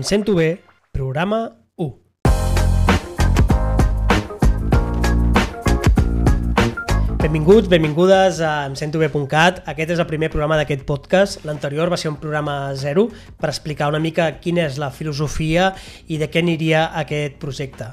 Em programa Benvinguts, benvingudes a emsentobe.cat. Aquest és el primer programa d'aquest podcast. L'anterior va ser un programa zero per explicar una mica quina és la filosofia i de què aniria aquest projecte.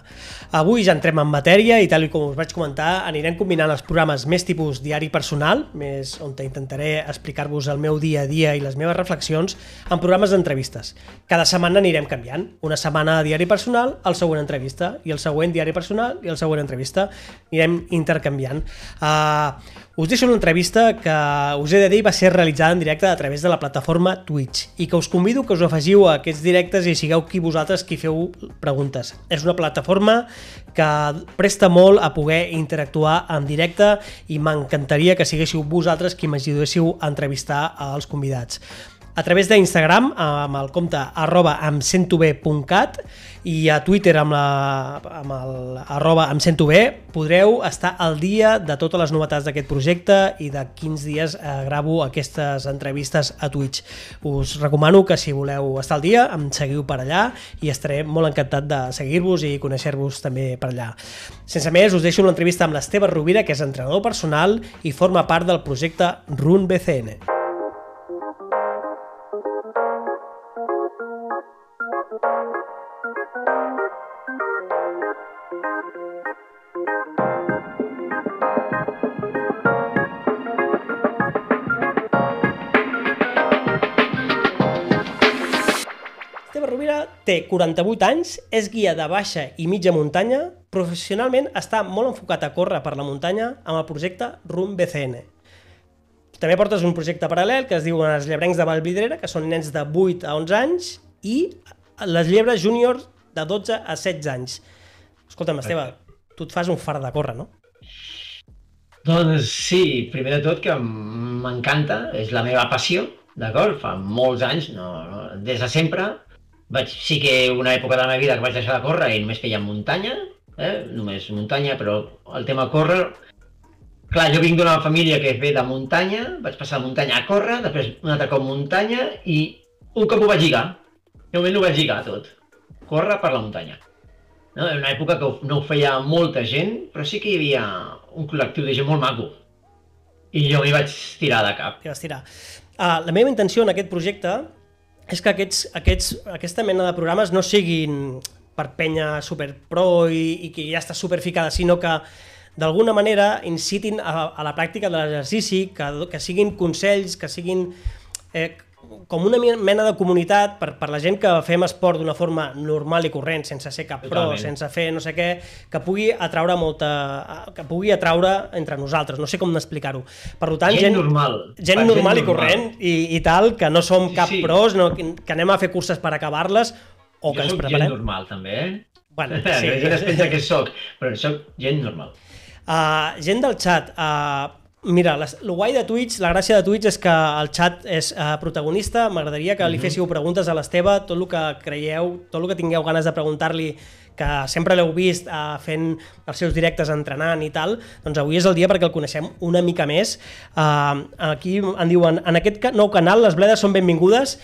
Avui ja entrem en matèria i tal com us vaig comentar, anirem combinant els programes més tipus diari personal, més on intentaré explicar-vos el meu dia a dia i les meves reflexions, en programes d'entrevistes. Cada setmana anirem canviant. Una setmana diari personal, el següent entrevista, i el següent diari personal i el següent entrevista. Anirem intercanviant. Uh, Uh, us deixo una entrevista que us he de dir va ser realitzada en directe a través de la plataforma Twitch i que us convido que us afegiu a aquests directes i sigueu qui vosaltres qui feu preguntes. És una plataforma que presta molt a poder interactuar en directe i m'encantaria que siguéssiu vosaltres qui m'ajudéssiu a entrevistar als convidats a través d'Instagram amb el compte arroba emsentobe.cat i a Twitter amb, la, amb el arroba emsentobe podreu estar al dia de totes les novetats d'aquest projecte i de quins dies eh, gravo aquestes entrevistes a Twitch. Us recomano que si voleu estar al dia em seguiu per allà i estaré molt encantat de seguir-vos i conèixer-vos també per allà. Sense més, us deixo l'entrevista amb l'Esteve Rovira, que és entrenador personal i forma part del projecte RUN BCN. Té 48 anys, és guia de baixa i mitja muntanya, professionalment està molt enfocat a córrer per la muntanya amb el projecte RUM BCN. També portes un projecte paral·lel que es diu els llebrencs de Valvidrera, que són nens de 8 a 11 anys, i les llebres júniors de 12 a 16 anys. Escolta'm, Esteve, tu et fas un far de córrer, no? Doncs sí, primer de tot que m'encanta, és la meva passió, d'acord? Fa molts anys, no, no, des de sempre, vaig, sí que una època de la meva vida que vaig deixar de córrer i només feia muntanya, eh? només muntanya, però el tema córrer... Clar, jo vinc d'una família que ve de muntanya, vaig passar de muntanya a córrer, després un altre cop muntanya i un cop ho vaig lligar. De moment ho vaig lligar tot. Córrer per la muntanya. No? En una època que no ho feia molta gent, però sí que hi havia un col·lectiu de gent molt maco. I jo m'hi vaig tirar de cap. Vas tirar. Uh, la meva intenció en aquest projecte és que aquests, aquests, aquesta mena de programes no siguin per penya super pro i, i que ja està super ficada, sinó que d'alguna manera incitin a, a la pràctica de l'exercici, que, que siguin consells, que siguin eh, com una mena de comunitat per, per la gent que fem esport d'una forma normal i corrent, sense ser cap pro, sense fer no sé què, que pugui atraure molta... que pugui atraure entre nosaltres, no sé com explicar-ho. Per tant, gent, gent normal. Gent normal, gent normal i corrent i, i tal, que no som cap sí, sí. pros, no, que anem a fer curses per acabar-les o que jo ens preparem. Jo gent normal, també, eh? Bueno, sí. La gent es pensa que sóc, però sóc gent normal. Uh, gent del xat, uh, Mira, el guai de Twitch, la gràcia de Twitch és que el chat és uh, protagonista. M'agradaria que li mhm. féssiu preguntes a l'Esteve, tot el que creieu, tot el que tingueu ganes de preguntar-li, que sempre l'heu vist uh, fent els seus directes entrenant i tal, doncs avui és el dia perquè el coneixem una mica més. Uh, aquí en diuen, en aquest nou canal les bledes són benvingudes,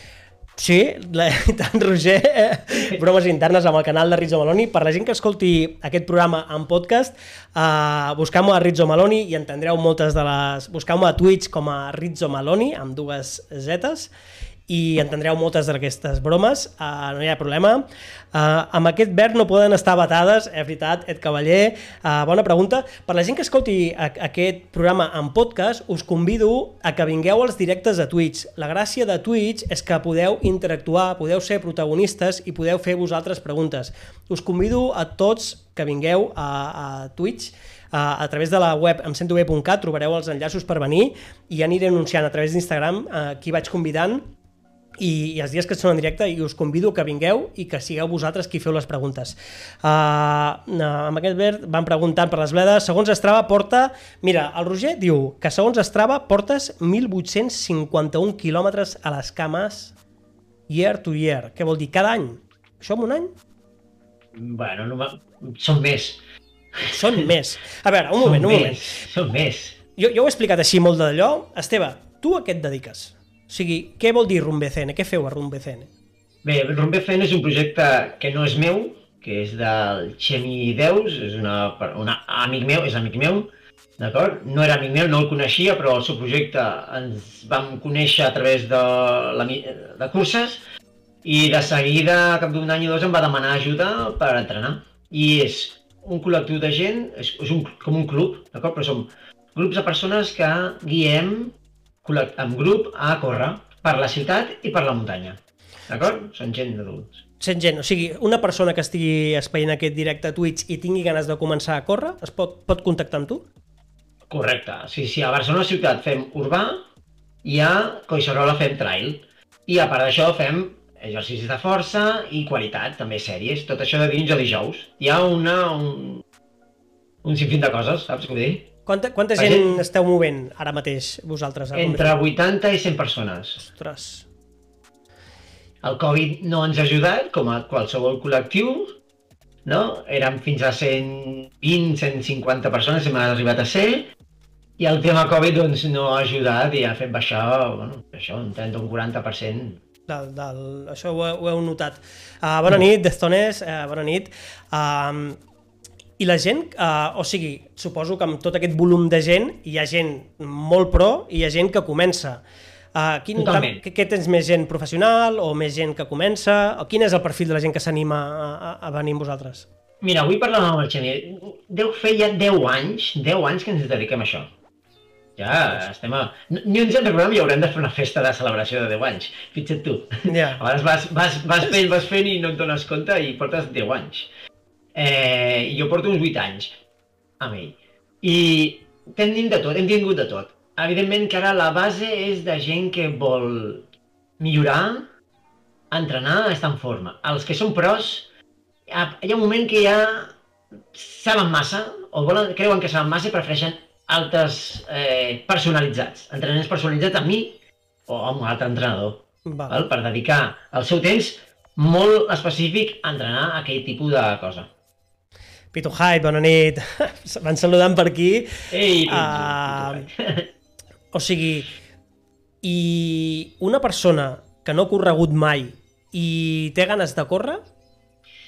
Sí, la, tant Roger, eh, bromes internes amb el canal de Rizzo Maloni. Per la gent que escolti aquest programa en podcast, eh, busqueu-me a Rizzo Maloni i entendreu moltes de les... Busqueu-me a Twitch com a Rizzo Maloni, amb dues zetes, i entendreu moltes d'aquestes bromes, uh, no hi ha problema. Uh, amb aquest verb no poden estar batades, és veritat, Ed Cavaller, uh, bona pregunta. Per la gent que escolti aquest programa en podcast, us convido a que vingueu als directes de Twitch. La gràcia de Twitch és que podeu interactuar, podeu ser protagonistes i podeu fer vosaltres preguntes. Us convido a tots que vingueu a, a Twitch, a, través de la web emsentobe.cat trobareu els enllaços per venir i ja aniré anunciant a través d'Instagram uh, qui vaig convidant i, i els dies que són en directe i us convido que vingueu i que sigueu vosaltres qui feu les preguntes. Uh, amb aquest verd van preguntant per les bledes. Segons Estrava porta... Mira, el Roger diu que segons Estrava portes 1.851 quilòmetres a les cames year to year. Què vol dir? Cada any? Això en un any? Bueno, no, són més. Són més. A veure, un moment, són un moment. Més, són més. Jo, jo ho he explicat així molt d'allò. Esteve, tu a què et dediques? O sigui, què vol dir RUMBCN? Què feu a RUMBCN? Bé, Fent és un projecte que no és meu, que és del Xemi Deus, és una, una amic meu, és amic meu, d'acord? No era amic meu, no el coneixia, però el seu projecte ens vam conèixer a través de, la, de curses i de seguida, cap d'un any o dos, em va demanar ajuda per entrenar. I és un col·lectiu de gent, és, és un, com un club, d'acord? Però som grups de persones que guiem en grup a córrer per la ciutat i per la muntanya. D'acord? Són gent d'adults. Sent gent, o sigui, una persona que estigui espaient aquest directe a Twitch i tingui ganes de començar a córrer, es pot, pot contactar amb tu? Correcte. Sí, sí, a Barcelona ciutat fem urbà i a Collserola fem trail. I a part d'això fem exercicis de força i qualitat, també sèries, tot això de dilluns a dijous. Hi ha una, un, un sinfín de coses, saps què vull dir? Quanta, quanta gent, gent esteu movent ara mateix vosaltres? Entre 80 i 100 persones. Ostres, el Covid no ens ha ajudat, com a qualsevol col·lectiu, no? Érem fins a 120, 150 persones, hem arribat a ser, i el tema Covid doncs, no ha ajudat i ha fet baixar bueno, això, un 30 o un 40%. Del, del, això ho, ho heu notat. Uh, bona nit, Destones, uh, bona nit. Uh, I la gent, uh, o sigui, suposo que amb tot aquest volum de gent hi ha gent molt pro i hi ha gent que comença. Uh, quin. Què, què tens més gent professional o més gent que comença? O quin és el perfil de la gent que s'anima a, a, a venir amb vosaltres? Mira, avui parlàvem amb el Xavier. Deu fer ja 10 anys, 10 anys que ens dediquem a això. Ja estem a... Ni ens en recordem i haurem de fer una festa de celebració de 10 anys. Fixa't tu. Ja. A vegades vas, vas, vas fent, vas fent i no et dones compte i portes 10 anys. Eh, jo porto uns 8 anys amb ell. I tenim de tot, hem tingut de tot evidentment que ara la base és de gent que vol millorar, entrenar, estar en forma. Els que són pros, hi ha un moment que ja saben massa, o volen, creuen que saben massa i prefereixen altres eh, personalitzats, entrenaments personalitzats amb mi o amb un altre entrenador, val. Val? per dedicar el seu temps molt específic a entrenar aquell tipus de cosa. Pitu Hype, bona nit. Van saludant per aquí. Ei, uh, o sigui, i una persona que no ha corregut mai i té ganes de córrer,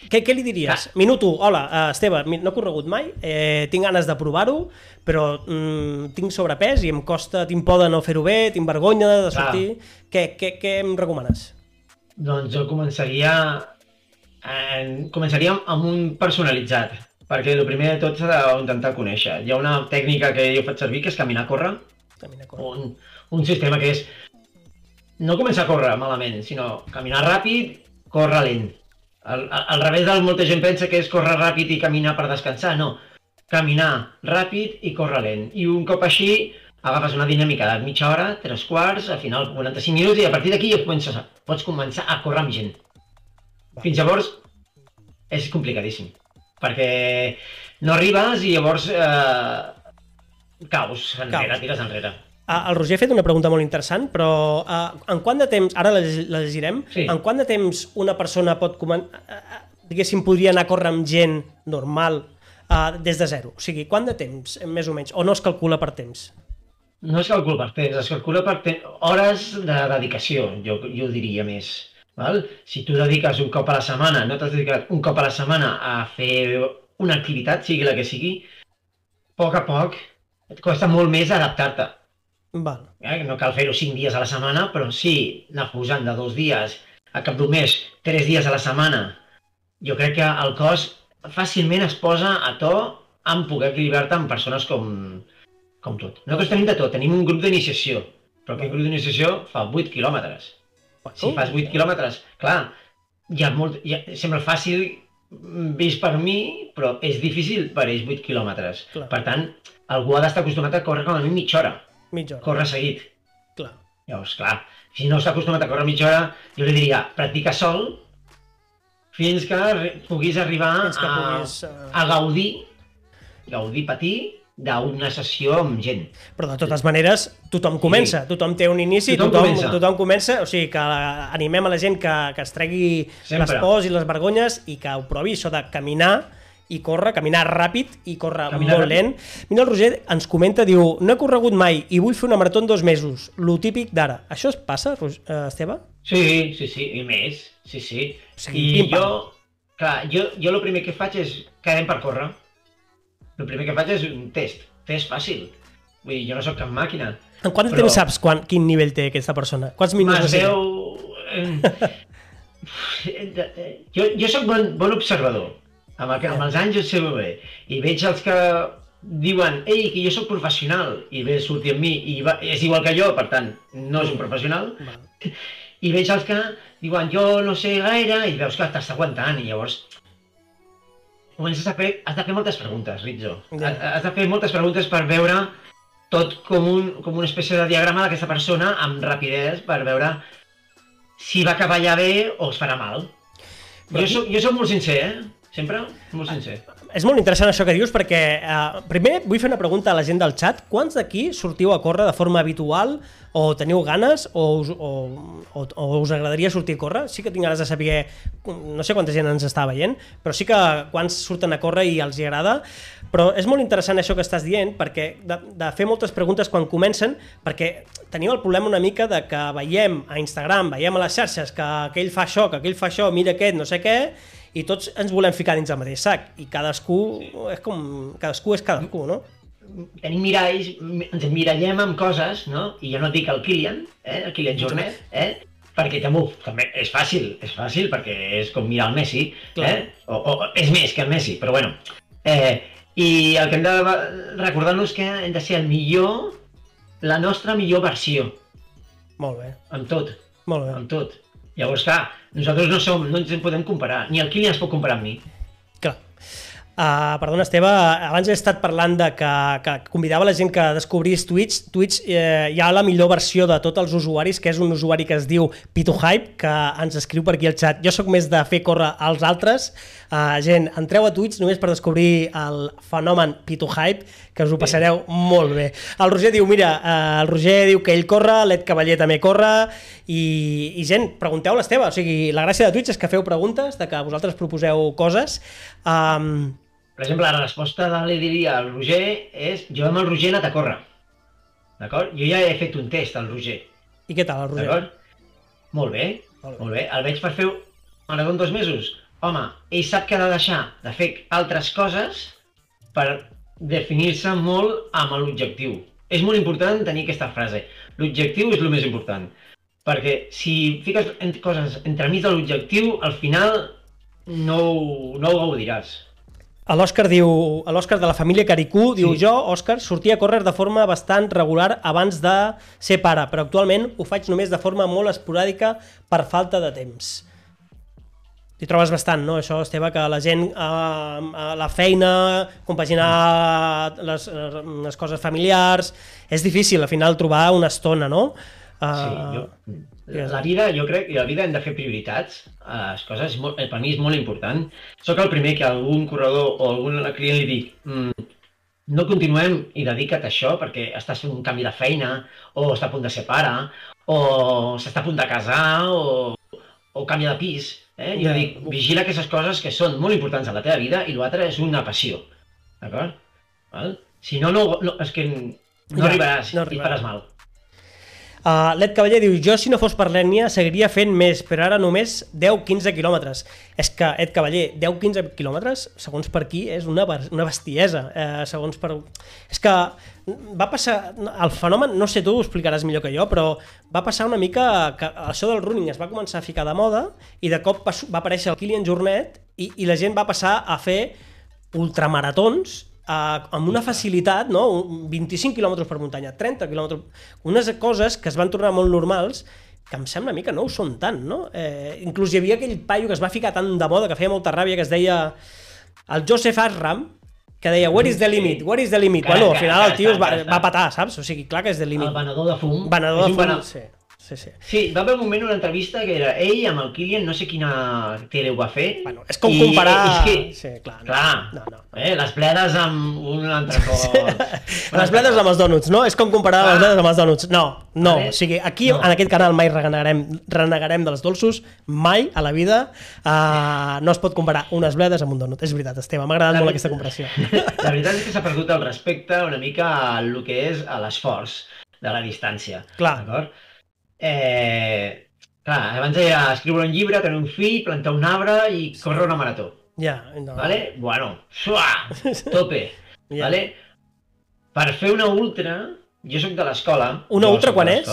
què, què li diries? Ah. Minut 1, hola, uh, Esteve, no he corregut mai, eh, tinc ganes de provar-ho, però mm, tinc sobrepès i em costa, tinc por de no fer-ho bé, tinc vergonya de sortir... Què, què, què em recomanes? Doncs jo començaria, eh, començaria amb un personalitzat, perquè el primer de tot s'ha d'intentar conèixer. Hi ha una tècnica que jo faig servir que és caminar a córrer, Caminar a córrer. Un, un sistema que és no començar a córrer malament, sinó caminar ràpid, córrer lent. Al, al revés del molta gent pensa que és córrer ràpid i caminar per descansar, no. Caminar ràpid i córrer lent. I un cop així agafes una dinàmica de mitja hora, tres quarts, al final 45 minuts i a partir d'aquí ja comences pots començar a córrer amb gent. Fins llavors és complicadíssim, perquè no arribes i llavors eh, Caus, enrere, Caus. tires enrere. Uh, el Roger ha fet una pregunta molt interessant, però uh, en quant de temps, ara la, la llegirem, sí. en quant de temps una persona pot començar, uh, diguéssim, podria anar a córrer amb gent normal uh, des de zero? O sigui, quant de temps, més o menys? O no es calcula per temps? No es calcula per temps, es calcula per temps, hores de dedicació, jo, jo diria més. Val? Si tu dediques un cop a la setmana, no t'has dedicat un cop a la setmana a fer una activitat, sigui la que sigui, a poc a poc et costa molt més adaptar-te. Val. Eh? No cal fer-ho cinc dies a la setmana, però sí anar posant de dos dies a cap d'un mes, tres dies a la setmana. Jo crec que el cos fàcilment es posa a to en poder equilibrar-te amb persones com, com tot. Nosaltres tenim de tot, tenim un grup d'iniciació, però aquest grup d'iniciació fa 8 quilòmetres. Si fas 8 quilòmetres, clar, hi ha molt, hi ha, sembla fàcil vist per mi, però és difícil per ells 8 quilòmetres. Clar. Per tant, algú ha d'estar acostumat a córrer com a mi mitja hora. Mitja hora. Córrer seguit. Clar. Llavors, clar, si no està acostumat a córrer mitja hora, jo li diria, practica sol fins que puguis arribar fins que puguis, a, uh... a gaudir, gaudir, patir d'una sessió amb gent. Però de totes maneres, tothom comença, sí. tothom té un inici, tothom, tothom, comença. tothom comença, o sigui que animem a la gent que, que es tregui Sempre. les pors i les vergonyes i que ho provi, això de caminar i córrer, caminar ràpid i córrer Caminar molt ràpid. lent. Mira, el Roger ens comenta, diu, no he corregut mai i vull fer una marató en dos mesos, lo típic d'ara. Això es passa, eh, Esteve? Sí, sí, sí, i més, sí, sí. O sigui, I jo, clar, jo, jo el primer que faig és quedem per córrer. El primer que faig és un test, test fàcil. Vull dir, jo no sóc cap màquina. En quant Però- temps saps quan, quin nivell té aquesta persona? Quants minuts necessita? veu... eh, jo, jo sóc bon, bon observador. Amb, el, amb els anys ho sé molt bé. I veig els que diuen ei, que jo sóc professional, i ve sortir amb mi, i va, és igual que jo, per tant, no és un professional, Val. i veig els que diuen jo no sé gaire, i veus que t'està aguantant, i llavors comences a fer, has de fer moltes preguntes, Rizzo. Ja. Has, de fer moltes preguntes per veure tot com, un, com una espècie de diagrama d'aquesta persona amb rapidesa per veure si va acabar allà bé o es farà mal. Però Jo soc, jo soc molt sincer, eh? Sempre molt sincer. És molt interessant això que dius perquè, eh, primer, vull fer una pregunta a la gent del chat. Quants d'aquí sortiu a córrer de forma habitual o teniu ganes o us, o, o, o us agradaria sortir a córrer? Sí que tinc ganes de saber, no sé quanta gent ens està veient, però sí que quants surten a córrer i els hi agrada. Però és molt interessant això que estàs dient, perquè de, de fer moltes preguntes quan comencen, perquè tenim el problema una mica de que veiem a Instagram, veiem a les xarxes que aquell fa això, que aquell fa això, mira aquest, no sé què, i tots ens volem ficar dins el mateix sac i cadascú és com cadascú és cadascú, no? Tenim miralls, mi- ens emmirallem amb coses, no? I jo no dic el Kilian, eh? el Kilian Jornet, eh? perquè també, també és fàcil, és fàcil perquè és com mirar el Messi, Clar. eh? o, o, és més que el Messi, però bueno. Eh, I el que hem de recordar-nos que hem de ser el millor, la nostra millor versió, Molt bé, amb tot, molt bé. amb tot. Llavors, clar, nosaltres no som, no ens en podem comparar, ni el Kilian es pot comparar amb mi. Clar. Uh, perdona, Esteve, abans he estat parlant de que, que convidava la gent que descobrís Twitch. Twitch eh, hi ha la millor versió de tots els usuaris, que és un usuari que es diu Pituhype, que ens escriu per aquí al chat. Jo sóc més de fer córrer als altres. Uh, gent, entreu a Twitch només per descobrir el fenomen Pituhype, que us ho passareu molt bé. El Roger diu, mira, uh, el Roger diu que ell corre, l'Ed Cavaller també corre, i, i gent, pregunteu a l'Esteve. O sigui, la gràcia de Twitch és que feu preguntes, de que vosaltres proposeu coses. Um, Per exemple, la resposta de li diria al Roger és jo amb el Roger he anat a córrer. D'acord? Jo ja he fet un test al Roger. I què tal, el Roger? Molt bé, Molt bé. molt bé. El veig per fer marató en dos mesos. Home, ell sap que ha de deixar de fer altres coses per definir-se molt amb l'objectiu. És molt important tenir aquesta frase. L'objectiu és el més important. Perquè si fiques en coses entremig de l'objectiu, al final no, no ho gaudiràs. L'Òscar diu, l'Òscar de la família Caricú, diu Sí. jo, Òscar, sortia a córrer de forma bastant regular abans de ser pare, però actualment ho faig només de forma molt esporàdica per falta de temps. T'hi trobes bastant, no, això, Esteve, que la gent, eh, la feina, compaginar les, les coses familiars, és difícil al final trobar una estona, no? Sí, Eh, jo, digues. la vida, jo crec que la vida hem de fer prioritats. eh, Les coses, molt, per mi és molt important. Soc el primer que algun corredor o algun client li dic mm, no continuem i dedica't a això perquè estàs fent un canvi de feina o està a punt de ser pare o s'està a punt de casar o, o canvia de pis. Eh? Jo Ja. dic, vigila aquestes coses que són molt importants a la teva vida i l'altre és una passió. D'acord? Si no, no, no, és que no Ja, arribaràs no i arribaràs. faràs mal. Uh, L'Ed Cavaller diu, jo si no fos per l'ètnia seguiria fent més, però ara només 10-15 quilòmetres. És que, Ed Cavaller, 10-15 quilòmetres, segons per aquí, és una, una bestiesa. Eh, segons per... És que va passar... El fenomen, no sé, tu ho explicaràs millor que jo, però va passar una mica que això del running es va començar a ficar de moda i de cop va aparèixer el Kilian Jornet i, i la gent va passar a fer ultramaratons eh, amb una facilitat, no? Un 25 km per muntanya, 30 km... Unes coses que es van tornar molt normals que em sembla a mi que no ho són tant, no? Eh, inclús hi havia aquell paio que es va ficar tan de moda que feia molta ràbia, que es deia el Joseph Asram, que deia where is the limit, where is the limit? Clar, bueno, al clar, final clar, el tio es va, clar, clar. va patar, saps? O sigui, clar que és the limit. El venedor de fum. Venedor de fum, venedor- sí. Sí, sí. Sí, va haver un moment una entrevista que era ell amb el Kilian, no sé quina tele ho va fer. Bueno, és com i comparar... És que, Sí, clar. No, clar, No, no. Eh, les bledes amb un entrecot... Les bledes amb els dònuts, no? És com comparar Clar. les bledes amb els dònuts. No, no. O sigui, aquí No. en aquest canal mai renegarem, renegarem dels dolços, mai a la vida. Uh, no es pot comparar unes bledes amb un dònut. És veritat, Esteve, m'ha agradat La molt veritat- aquesta comparació. La veritat és que s'ha perdut el respecte una mica al que és a l'esforç de la distància. Clar. D'acord? Eh, clar, abans era escriure un llibre, tenir un fill, plantar un arbre i córrer una marató. Ja, no. Vale? Bueno, suà, tope. Ja. Vale? Per fer una ultra, jo sóc de l'escola. Una ultra quan és?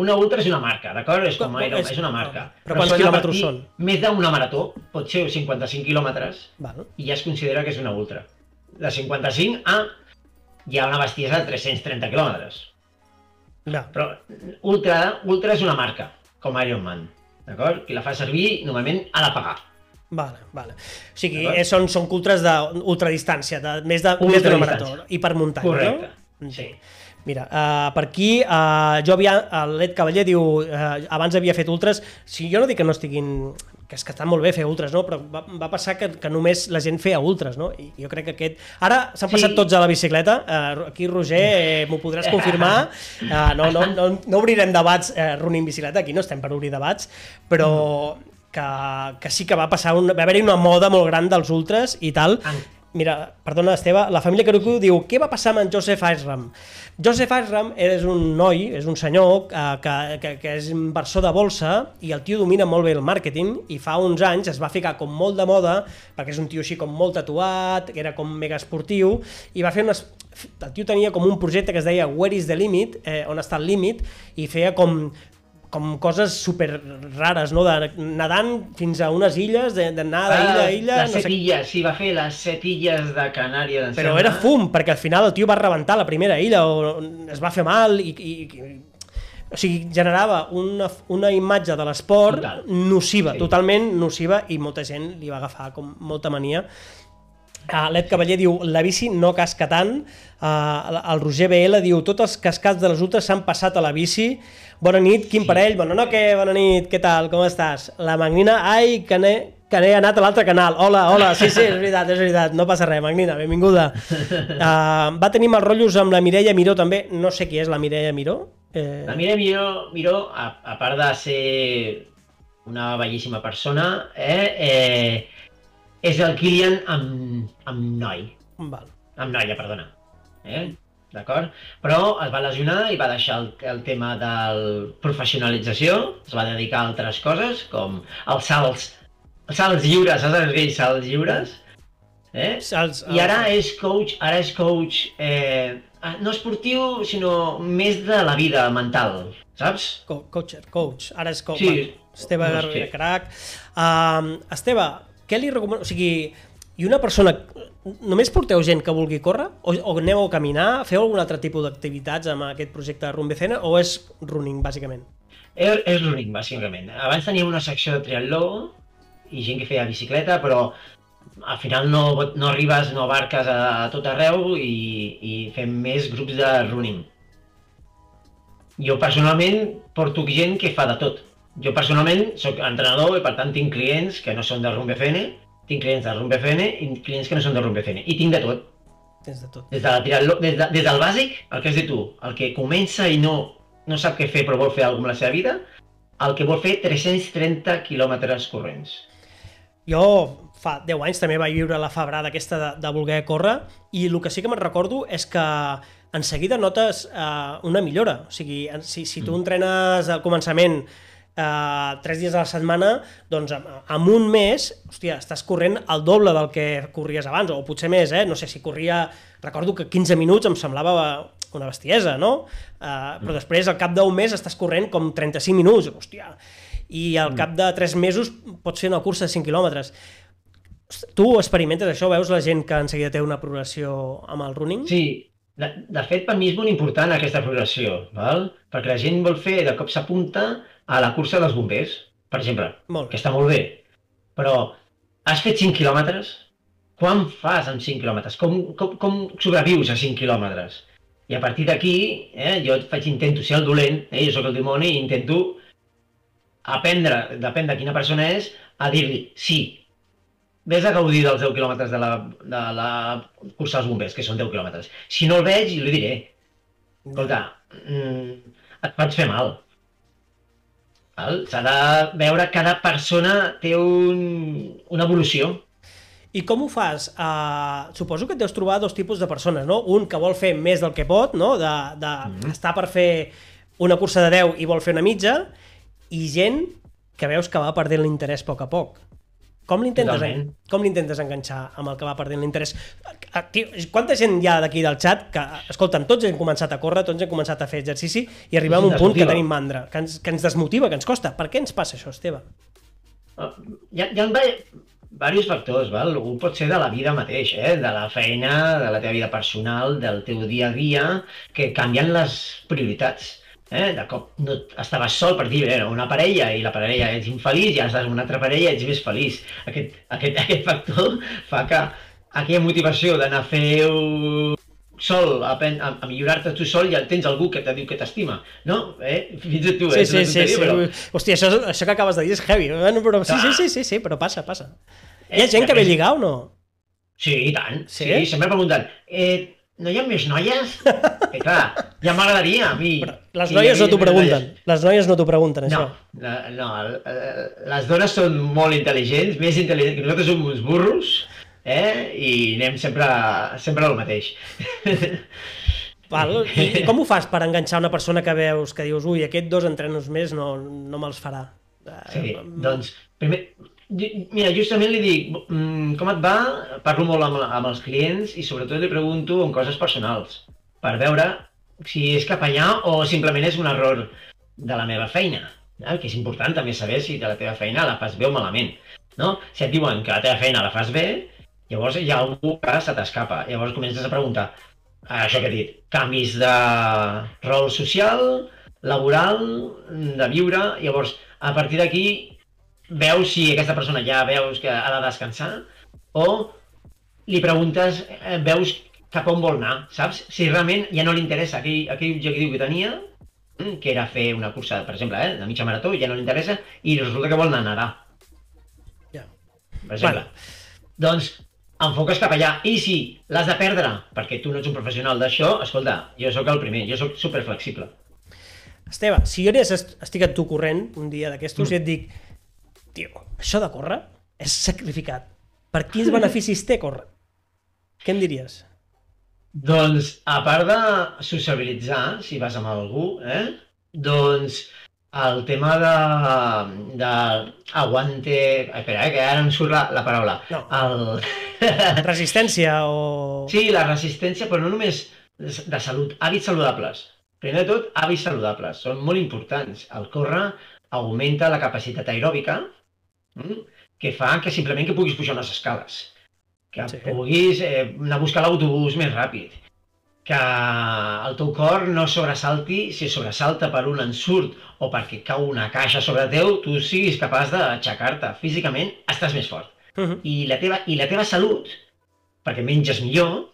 Una ultra és una marca, d'acord? És com Iron, és- és una marca. Però quants s'ha de quilòmetres són? Més d'una marató, pot ser 55 quilòmetres, Val. i ja es considera que és una ultra. De 55 a hi ha una bestiesa de 330 quilòmetres. Ja. Però ultra, ultra és una marca, com Ironman. D'acord? Qui la fa servir normalment ha de pagar. Vale, vale. O sigui, eh, són, són ultres d'ultradistància, de més de, més d'una marató, i per muntanya, Correcte. no? Sí. Mira, uh, per aquí, uh, jo havia, l'Ed Cavaller diu, uh, abans havia fet ultres, si jo no dic que no estiguin, que és que està molt bé fer ultres, no? però va, va passar que, que només la gent feia ultres, no? I jo crec que aquest... Ara s'han Sí. passat tots a la bicicleta, uh, aquí Roger, eh, m'ho podràs confirmar, uh, no, no, no, no obrirem debats uh, running bicicleta, aquí no estem per obrir debats, però que, que sí que va passar, un, va haver-hi una moda molt gran dels ultres i tal, En- Mira, perdona, Esteve, la família Carucu diu què va passar amb en Joseph Ashram? Joseph Ashram és un noi, és un senyor eh, que, que, que és inversor de bolsa i el tio domina molt bé el màrqueting i fa uns anys es va ficar com molt de moda perquè és un tio així com molt tatuat, que era com mega esportiu i va fer unes... El tio tenia com un projecte que es deia Where is the limit? Eh, on està el límit? I feia com com coses super rares, no? De, nedant fins a unes illes, de- d'anar d'illa a illa... Les no set sé illes, sí, va fer les set illes de Canàries. però era fum, perquè al final el tio va rebentar la primera illa, o es va fer mal, i, i, i o sigui, generava una, una imatge de l'esport Total. nociva, Sí. totalment nociva, i molta gent li va agafar com molta mania. Uh, L'Ed Cavaller diu, la bici no casca tant. Uh, el Roger BL diu, tots els cascats de les ultres s'han passat a la bici. Bona nit, quin parell? Bona no, què? Bona nit, què tal? Com estàs? La Magnina, ai, que n'he que n'he anat a l'altre canal. Hola, hola, sí, sí, és veritat, és veritat, no passa res, Magnina, benvinguda. Uh, va tenir mal rotllos amb la Mireia Miró també, no sé qui és la Mireia Miró. Eh, La Mireia Miró, Miró a, a part de ser una bellíssima persona, eh, eh, és el Kilian amb, amb noi. val. Amb noia, perdona. Eh? D'acord? Però es va lesionar i va deixar el, el tema del professionalització, es va dedicar a altres coses, com els salts, els salts lliures, saps aquells salts lliures? Eh? Els, I ara és coach, ara és coach eh, no esportiu, sinó més de la vida mental, saps? Co coacher, coach, ara és coach. Sí. Esteve No, Garbera, sí. crac. Um, Esteve, què li recomano? O sigui, i una persona... Només porteu gent que vulgui córrer? O, o aneu a caminar? Feu algun altre tipus d'activitats amb aquest projecte de Rumbecena? O és running, bàsicament? És, és l'únic, bàsicament. Abans teníem una secció de triatló i gent que feia bicicleta, però al final no, no arribes, no abarques a, a tot arreu i, i fem més grups de running. Jo personalment porto gent que fa de tot. Jo personalment sóc entrenador i per tant tinc clients que no són de Rumbefene, tinc clients de Rumbefene i clients que no són de Rumbefene. I tinc de tot. Tens de tot. Des, de la des, de, des del bàsic, el que has dit tu, el que comença i no, no sap què fer però vol fer alguna amb la seva vida, el que vol fer 330 quilòmetres corrents. Jo fa 10 anys també vaig viure la febrada aquesta de, de voler córrer i el que sí que me'n recordo és que en seguida notes eh, una millora. O sigui, si, si tu entrenes al començament eh, tres dies a la setmana, doncs en, en un mes, hòstia, estàs corrent el doble del que corries abans, o potser més, eh? No sé, si corria... Recordo que 15 minuts em semblava una bestiesa, no? Uh, però després, al cap d'un mes, estàs corrent com 35 minuts, hòstia. I al cap de 3 mesos pots fer una cursa de 5 quilòmetres. Tu experimentes això? Veus la gent que en seguida té una progressió amb el running? Sí, de, de fet per mi és molt important aquesta progressió, val? perquè la gent vol fer, de cop s'apunta a la cursa dels bombers, per exemple, Molt que està molt bé, però has fet 5 quilòmetres? Quan fas amb 5 quilòmetres? Com, com, com sobrevius a 5 quilòmetres? I a partir d'aquí, eh, jo faig, intento ser el dolent, eh, jo sóc el dimoni, i intento aprendre, depèn de quina persona és, a dir-li, sí, vés a gaudir dels 10 quilòmetres de la, de la cursa dels bombers, que són 10 quilòmetres. Si no el veig, li diré, escolta, mm, et pots fer mal. S'ha de veure, cada persona té un, una evolució. I com ho fas? Uh, suposo que et deus trobar dos tipus de persones, no? Un que vol fer més del que pot, no? De, de mm -hmm. estar per fer una cursa de 10 i vol fer una mitja, i gent que veus que va perdent l'interès a poc a poc. Com l'intentes en... com l'intentes enganxar amb el que va perdent l'interès? Quanta gent hi ha d'aquí del xat que, escolta'm, tots hem començat a córrer, tots hem començat a fer exercici i arribem a un punt que tenim mandra, que ens, que ens desmotiva, que ens costa. Per què ens passa això, Esteve? Uh, hi ha, hi ha diversos factors, val? Un pot ser de la vida mateix, eh? de la feina, de la teva vida personal, del teu dia a dia, que canvien les prioritats. Eh? De cop no estaves sol per dir, eh, una parella i la parella ets infeliç i ara estàs amb una altra parella i ets més feliç. Aquest, aquest, aquest factor fa que aquella motivació d'anar a fer sol, a, a, a millorar-te tu sol, ja tens algú que te diu que t'estima, no? Eh? Fins a tu, sí, eh? Sí, sí, sí, però... Hòstia, això, això que acabes de dir és heavy. Bueno, però sí, sí, sí, sí, sí, però passa, passa. Hi ha gent que ve lligar o no? Sí, i tant. Sí, sí sempre pregunten, eh, no hi ha més noies? Que clar, ja m'agradaria a mi. Però les noies no t'ho pregunten. Les noies no t'ho pregunten, això. No, no, les dones són molt intel·ligents, més intel·ligents que nosaltres som uns burros, eh? I anem sempre, sempre al mateix. Val. I com ho fas per enganxar una persona que veus, que dius, ui, aquest dos entrenos més no, no me'ls farà? Sí, doncs, primer, Mira, justament li dic, mm, com et va? Parlo molt amb, amb els clients i sobretot li pregunto en coses personals per veure si és cap allà o simplement és un error de la meva feina. Eh? Que és important també saber si de la teva feina la fas bé o malament. No? Si et diuen que la teva feina la fas bé, llavors hi ha algú que se t'escapa. Llavors comences a preguntar, això que he dit, canvis de rol social, laboral, de viure, llavors a partir d'aquí veus si aquesta persona ja veus que ha de descansar o li preguntes, eh, veus cap on vol anar, saps? Si realment ja no li interessa aquell, aquell objectiu que tenia, mm, que era fer una cursa, per exemple, eh, de mitja marató, ja no li interessa, i resulta que vol anar a nedar. Ja. Per exemple. Vale. Doncs enfoques cap allà. I si l'has de perdre, perquè tu no ets un professional d'això, escolta, jo sóc el primer, jo sóc superflexible. Esteve, si jo estic a tu corrent un dia d'aquestos mm. i et dic tio, això de córrer és sacrificat. Per quins beneficis té córrer? Què em diries? Doncs, a part de sociabilitzar, si vas amb algú, eh? doncs el tema de, de aguante... Espera, eh, que ara em surt la, la paraula. No. El... Resistència o... Sí, la resistència, però no només de salut, hàbits saludables. Primer de tot, hàbits saludables. Són molt importants. El córrer augmenta la capacitat aeròbica, Mm? que fa que simplement que puguis pujar unes escales, que sí. puguis eh, anar a buscar l'autobús més ràpid, que el teu cor no sobresalti si sobresalta per un ensurt o perquè cau una caixa sobre teu, tu siguis capaç d'aixecar-te. Físicament estàs més fort. Uh -huh. I, la teva, I la teva salut, perquè menges millor,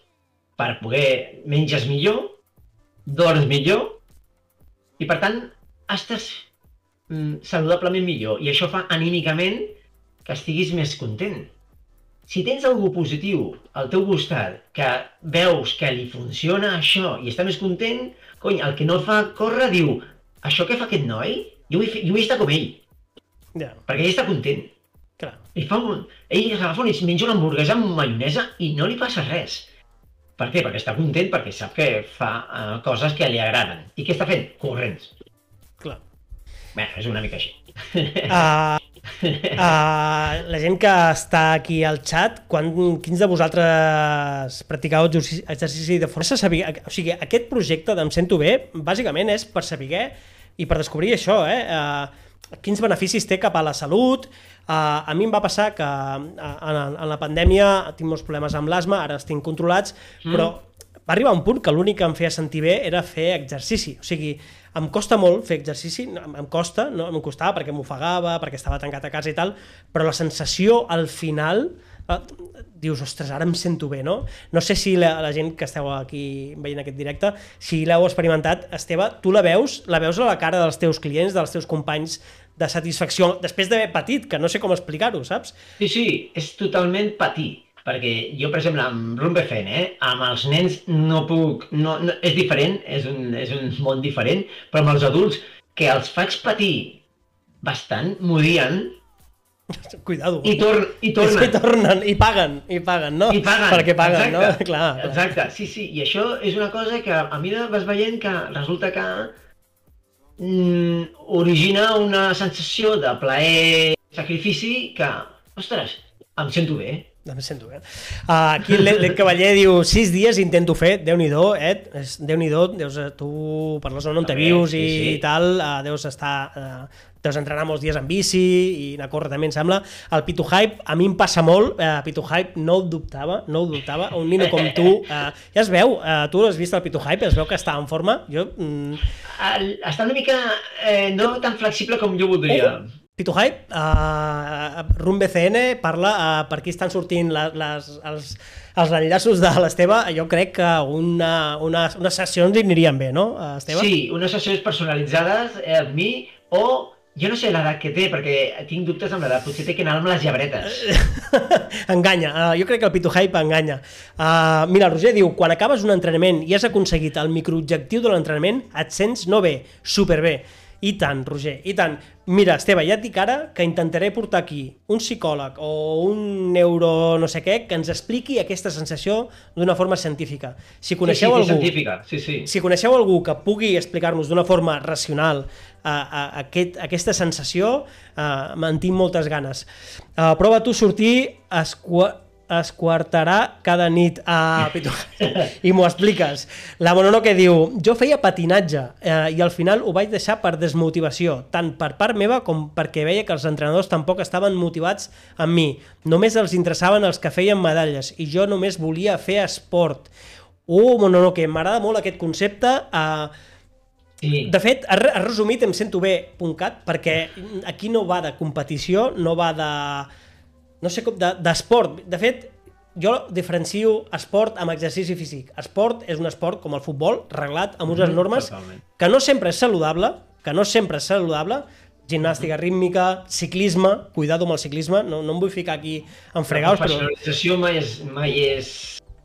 per poder menges millor, dorms millor, i per tant estàs mm, saludablement millor i això fa anímicament que estiguis més content. Si tens algú positiu al teu costat que veus que li funciona això i està més content, cony, el que no fa córrer diu això que fa aquest noi, jo vull, fer, jo vull estar com ell. Ja. Perquè ell està content. Clar. Ell, fa un, ell agafa un, menja una hamburguesa amb maionesa i no li passa res. Per què? Perquè està content, perquè sap que fa uh, coses que li agraden. I què està fent? Corrents. Clar. Bé, és una mica així. Uh, uh, la gent que està aquí al chat, quan, quins de vosaltres practicau exercici de força? Saber, o sigui, aquest projecte d'Em Sento Bé, bàsicament és per saber i per descobrir això, eh? Uh, quins beneficis té cap a la salut. Uh, a mi em va passar que uh, en, en la pandèmia tinc molts problemes amb l'asma, ara els tinc controlats, mm. però va arribar un punt que l'únic que em feia sentir bé era fer exercici. O sigui, em costa molt fer exercici, em costa, no? em costava perquè m'ofegava, perquè estava tancat a casa i tal, però la sensació al final eh, dius, ostres, ara em sento bé, no? No sé si la, la gent que esteu aquí veient aquest directe, si l'heu experimentat, Esteve, tu la veus, la veus a la cara dels teus clients, dels teus companys de satisfacció, després d'haver patit, que no sé com explicar-ho, saps? Sí, sí, és totalment patir perquè jo, per exemple, amb Rumbefen, eh, amb els nens no puc... No, no, és diferent, és un, és un món diferent, però amb els adults, que els faig patir bastant, m'odien, Cuidado. I, tor i tornen. I tornen, i paguen, i paguen, no? I paguen. Perquè paguen, exacte, no? Clar, clar. Exacte, sí, sí. I això és una cosa que a mi vas veient que resulta que mm, origina una sensació de plaer, sacrifici, que, ostres, em sento bé. Em sento bé. Uh, aquí l'Ed Cavaller diu, sis dies intento fer, Déu-n'hi-do, Ed, Déu-n'hi-do, deus, tu per la zona on te vius i, sí, sí. tal, uh, deus estar uh, deus entrenar molts dies en bici i anar a córrer també, em sembla. El Pitu Hype, a mi em passa molt, eh, Pitu Hype no ho dubtava, no ho dubtava, un nino com tu, eh, ja es veu, eh, tu l'has vist el Pitu Hype, es veu que està en forma, jo... Mm... El, està una mica eh, no tan flexible com jo voldria. Oh. Pitu Hype, uh, Rum BCN parla, uh, per aquí estan sortint les, les, els, els enllaços de l'Esteve, jo crec que una, una, unes sessions li anirien bé, no, Esteve? Sí, unes sessions personalitzades eh, amb mi o jo no sé l'edat que té, perquè tinc dubtes amb l'edat. Potser té que anar amb les llebretes. enganya. Uh, jo crec que el Pitu Hype enganya. Uh, mira, el Roger diu, quan acabes un entrenament i has aconseguit el microobjectiu de l'entrenament, et sents no bé, superbé. I tant, Roger, i tant. Mira, Esteve, ja et dic ara que intentaré portar aquí un psicòleg o un neuro no sé què que ens expliqui aquesta sensació d'una forma científica. Si coneixeu sí, sí, algú, científica, sí, sí. Si coneixeu algú que pugui explicar-nos d'una forma racional a, a, a aquest, aquesta sensació, uh, me'n tinc moltes ganes. Uh, prova tu sortir esqua es quartarà cada nit a Pitu i m'ho expliques. La Monono que diu, jo feia patinatge eh, i al final ho vaig deixar per desmotivació, tant per part meva com perquè veia que els entrenadors tampoc estaven motivats amb mi. Només els interessaven els que feien medalles i jo només volia fer esport. Uh, Monono, que m'agrada molt aquest concepte. Eh, Sí. De fet, has resumit Em sento bé.cat perquè aquí no va de competició, no va de no sé com, d'esport. De, de fet, jo diferencio esport amb exercici físic. Esport és un esport com el futbol, reglat, amb unes mm, normes totalment. que no sempre és saludable, que no sempre és saludable, gimnàstica mm. rítmica, ciclisme, cuidado amb el ciclisme, no, no em vull ficar aquí en fregaus, però... La professionalització mai és, mai és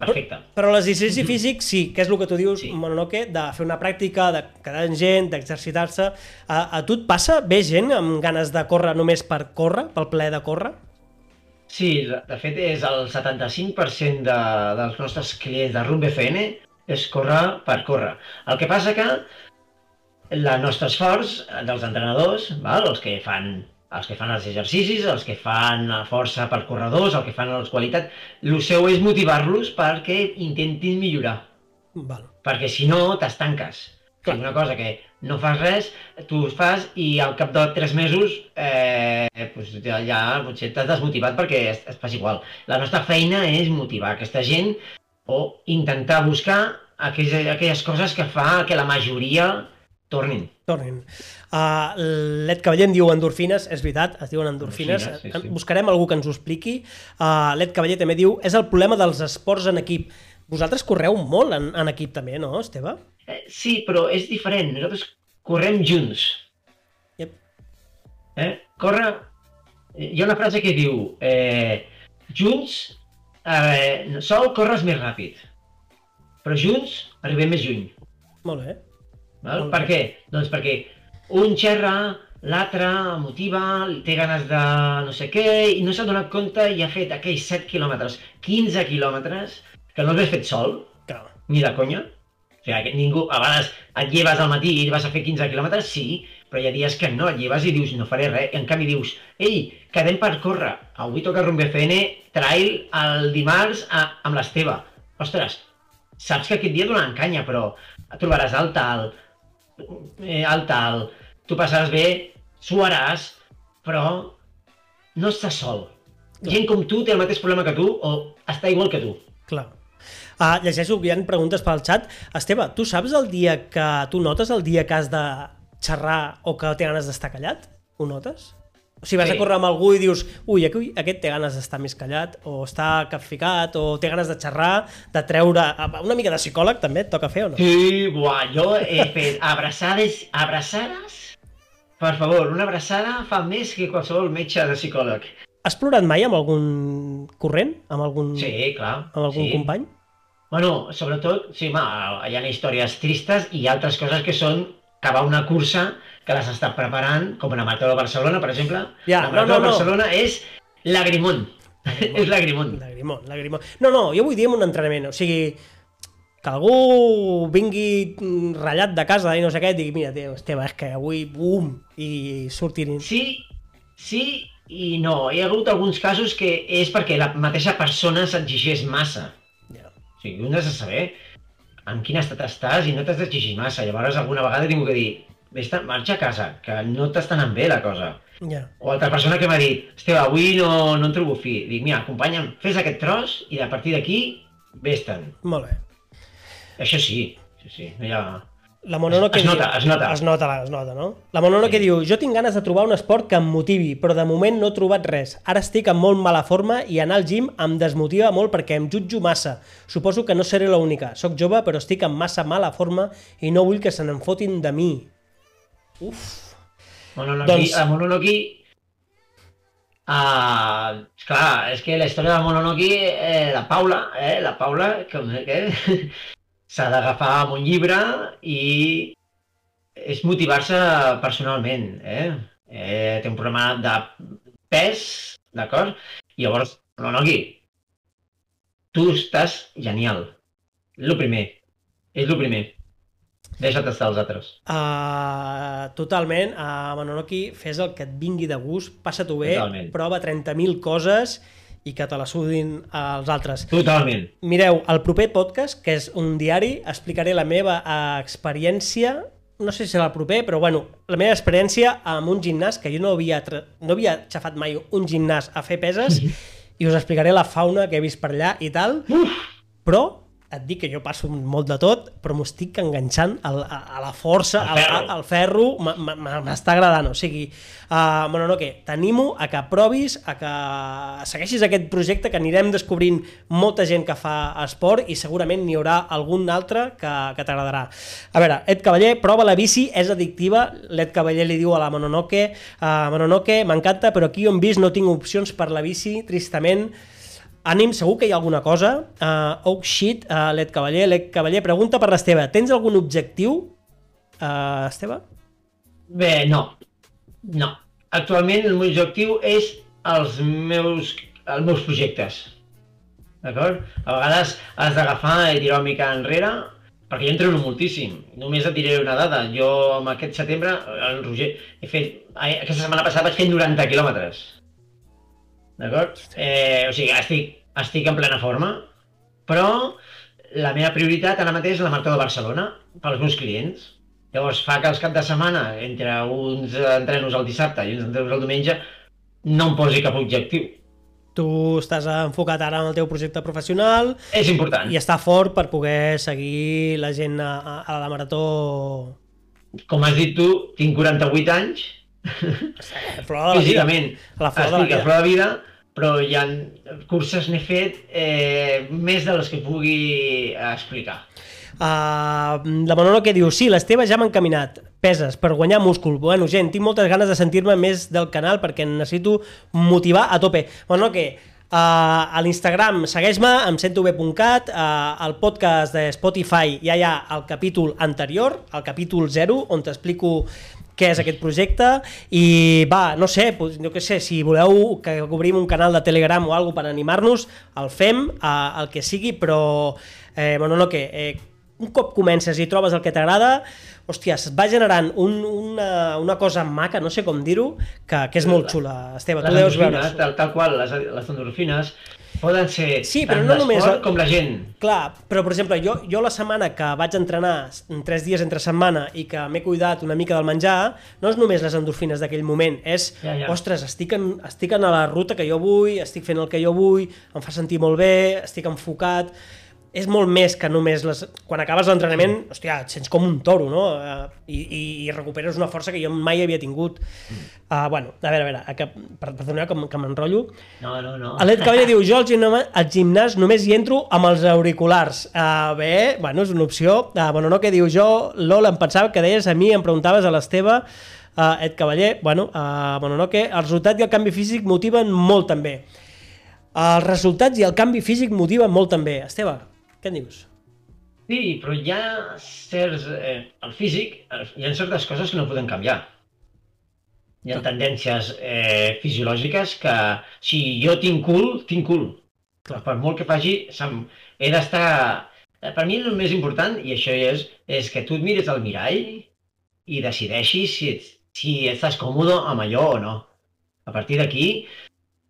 perfecta. Però, però l'exercici físic sí, que és el que tu dius, sí. Mononoke, de fer una pràctica, de quedar amb gent, d'exercitar-se. A, a tu et passa? Ve gent amb ganes de córrer només per córrer, pel ple de córrer? Sí, de fet és el 75% de, dels nostres clients de Rumb FN és córrer per córrer. El que passa que el nostre esforç dels entrenadors, val? els que fan els que fan els exercicis, els que fan la força per corredors, el que fan la qualitat, el seu és motivar-los perquè intentin millorar. Val. Perquè si no, t'estanques. Clar. una cosa que no fas res, tu ho fas i al cap de tres mesos eh, pues ja, ja potser t'has desmotivat perquè es, es fas igual. La nostra feina és motivar aquesta gent o intentar buscar aquelles, aquelles coses que fa que la majoria tornin. Tornin. Uh, L'Ed Cavaller em diu endorfines, és veritat, es diuen endorfines. endorfines sí, sí. Buscarem algú que ens ho expliqui. Uh, L'Ed Cavaller també diu, és el problema dels esports en equip. Vosaltres correu molt en, en equip també, no, Esteve? Eh, sí, però és diferent. Nosaltres correm junts. Yep. Eh? Corre... Hi ha una frase que diu eh, junts, eh, sol corres més ràpid, però junts arribem més lluny. Molt bé. Val? Molt per bé. què? Doncs perquè un xerra, l'altre motiva, té ganes de no sé què, i no s'ha donat compte i ha fet aquells 7 quilòmetres, 15 quilòmetres, que no l'has fet sol, Clar. ni de conya, o sigui, que ningú, a vegades et lleves al matí i vas a fer 15 quilòmetres, sí, però hi ha dies que no, et lleves i dius, no faré res, i en canvi dius, ei, quedem per córrer, avui toca Rumbe FN, trail el dimarts a, amb l'Esteve. Ostres, saps que aquest dia donaran canya, però trobaràs el tal, eh, el tal, tu passaràs bé, suaràs, però no estàs sol. Gent com tu té el mateix problema que tu o està igual que tu. Clar. Uh, llegeixo que hi ha preguntes pel xat. Esteve, tu saps el dia que... Tu notes el dia que has de xerrar o que té ganes d'estar callat? Ho notes? O sigui, vas Sí. a córrer amb algú i dius ui, aquí- aquest té ganes d'estar més callat, o està capficat, o té ganes de xerrar, de treure... Una mica de psicòleg també et toca fer o no? Sí, buah, jo he fet abraçades, abraçades, per favor, una abraçada fa més que qualsevol metge de psicòleg. Has plorat mai amb algun corrent? Amb algun, Sí, clar. amb algun sí. company? Bueno, sobretot, sí, ma, hi ha històries tristes i altres coses que són acabar una cursa que les està preparant, com la Marató de Barcelona, per exemple. Ja, la no, Marató no, de no. Barcelona és lagrimón. és lagrimón. Lagrimón, lagrimón. No, no, jo vull dir en un entrenament, o sigui, que algú vingui ratllat de casa i no sé què, digui, mira, tio, Esteve, és que avui, bum, i surtin... Sí, sí i no. Hi ha hagut alguns casos que és perquè la mateixa persona s'exigeix massa. O sigui, un has de saber en quin estat estàs i no t'has d'exigir massa. Llavors, alguna vegada he tingut que dir, vés marxa a casa, que no t'està anant bé la cosa. Ja. O altra persona que m'ha dit, Esteve, avui no, no en trobo fi. Dic, mira, acompanya'm, fes aquest tros i a partir d'aquí, vés-te'n. Molt bé. Això sí, sí, sí, no hi ha... La Monono Es- que es nota, es nota. Es nota, es nota, no? La Monono que Sí. diu, jo tinc ganes de trobar un esport que em motivi, però de moment no he trobat res. Ara estic en molt mala forma i anar al gym em desmotiva molt perquè em jutjo massa. Suposo que no seré l'única. Soc jove, però estic en massa mala forma i no vull que se n'enfotin de mi. Uf. Mononoki, Doncs- doncs... Mononoki... Uh, clar, és que la història de Mononoki, eh, la Paula, eh, la Paula, com que s'ha d'agafar amb un llibre i és motivar-se personalment, eh? eh? Té un problema de pes, d'acord? I llavors, Mononoki, tu estàs genial. És el primer. És el primer. Deixa't estar els altres. Uh, totalment, uh, Mononoki, fes el que et vingui de gust, passa-t'ho bé, Totalment. prova 30.000 coses i que te la sudin els altres. Totalment. Mireu, el proper podcast, que és un diari, explicaré la meva experiència, no sé si serà el proper, però bueno, la meva experiència amb un gimnàs, que jo no havia, no havia xafat mai un gimnàs a fer peses, i us explicaré la fauna que he vist per allà i tal, però et dic que jo passo molt de tot, però m'ho estic enganxant al, a, a la força, Al ferro. al, al ferro, m'està agradant, o sigui, uh, bueno, no, què, t'animo a que provis, a que segueixis aquest projecte, que anirem descobrint molta gent que fa esport i segurament n'hi haurà algun altre que, que t'agradarà. A veure, Ed Cavaller, prova la bici, és addictiva, l'Ed Cavaller li diu a la Mononoke, uh, Mononoke, m'encanta, però aquí on vist no tinc opcions per la bici, tristament, Ànim, segur que hi ha alguna cosa. Uh, oh shit, uh, Led Cavaller. Led Cavaller, pregunta per l'Esteve. Tens algun objectiu, uh, Esteve? Bé, no. No. Actualment el meu objectiu és els meus, els meus projectes. D'acord? A vegades has d'agafar i tirar una mica enrere, perquè jo entreno moltíssim. Només et diré una dada. Jo, amb aquest setembre, el Roger, he fet... Aquesta setmana passada vaig fer 90 quilòmetres. D'acord? Eh, o sigui, estic, estic en plena forma, però la meva prioritat ara mateix és la Marató de Barcelona, pels meus clients. Llavors fa que els cap de setmana, entre uns entrenos el dissabte i uns entrenos el diumenge, no em posi cap objectiu. Tu estàs enfocat ara en el teu projecte professional És important. i està fort per poder seguir la gent a, a, la marató. Com has dit tu, tinc 48 anys, A flor de la vida. físicament A la flor de la estic a vida. flor de vida, però hi ha curses n'he fet eh, més de les que pugui explicar. Uh, la Manolo que diu, sí, l'Esteve ja m'ha encaminat, peses, per guanyar múscul. Bueno, gent, tinc moltes ganes de sentir-me més del canal perquè necessito motivar a tope. Bueno, que uh, a l'Instagram segueix-me, em sento bé.cat, uh, al podcast de Spotify ja hi ha el capítol anterior, el capítol 0, on t'explico què és aquest projecte i va, no sé, doncs, jo què sé, si voleu que obrim un canal de Telegram o alguna per animar-nos, el fem, eh, el que sigui, però eh, bueno, no, que eh, un cop comences i trobes el que t'agrada, hòstia, es va generant un, una, una cosa maca, no sé com dir-ho, que, que és molt xula, Esteve, tu deus veure. tal, tal qual, les, les endorfines poden ser Sí, però no només com la gent. Clar, però per exemple, jo, jo la setmana que vaig entrenar en tres dies entre setmana i que m'he cuidat una mica del menjar, no és només les endorfines d'aquell moment, és, Ja, ja. ostres, estic en, estic en la ruta que jo vull, estic fent el que jo vull, em fa sentir molt bé, estic enfocat... és molt més que només les... quan acabes l'entrenament, hòstia, et sents com un toro, no? Uh, i, i, I recuperes una força que jo mai havia tingut. Uh, bueno, a veure, a veure, que, per, perdoneu que, que m'enrotllo. No, no, no. L'Ed Cavaller diu, jo al gimnàs, al gimnàs només hi entro amb els auriculars. Uh, bé, bueno, és una opció. Uh, bueno, no, que diu jo, Lola, em pensava que deies a mi, em preguntaves a l'Esteve, uh, Ed Cavaller, bueno, uh, bueno, no, que el resultat i el canvi físic motiven molt també. Els resultats i el canvi físic motiven molt també. Esteve, què en dius? Sí, però hi ha certs... Eh, el físic, eh, hi ha certes coses que no podem canviar. Hi ha Clar. tendències eh, fisiològiques que si jo tinc cul, tinc cul. Clar. Per molt que faci, he d'estar... eh, Per mi el més important, i això és, és que tu et mires al mirall i decideixis si, ets- si estàs còmode amb allò o no. A partir d'aquí,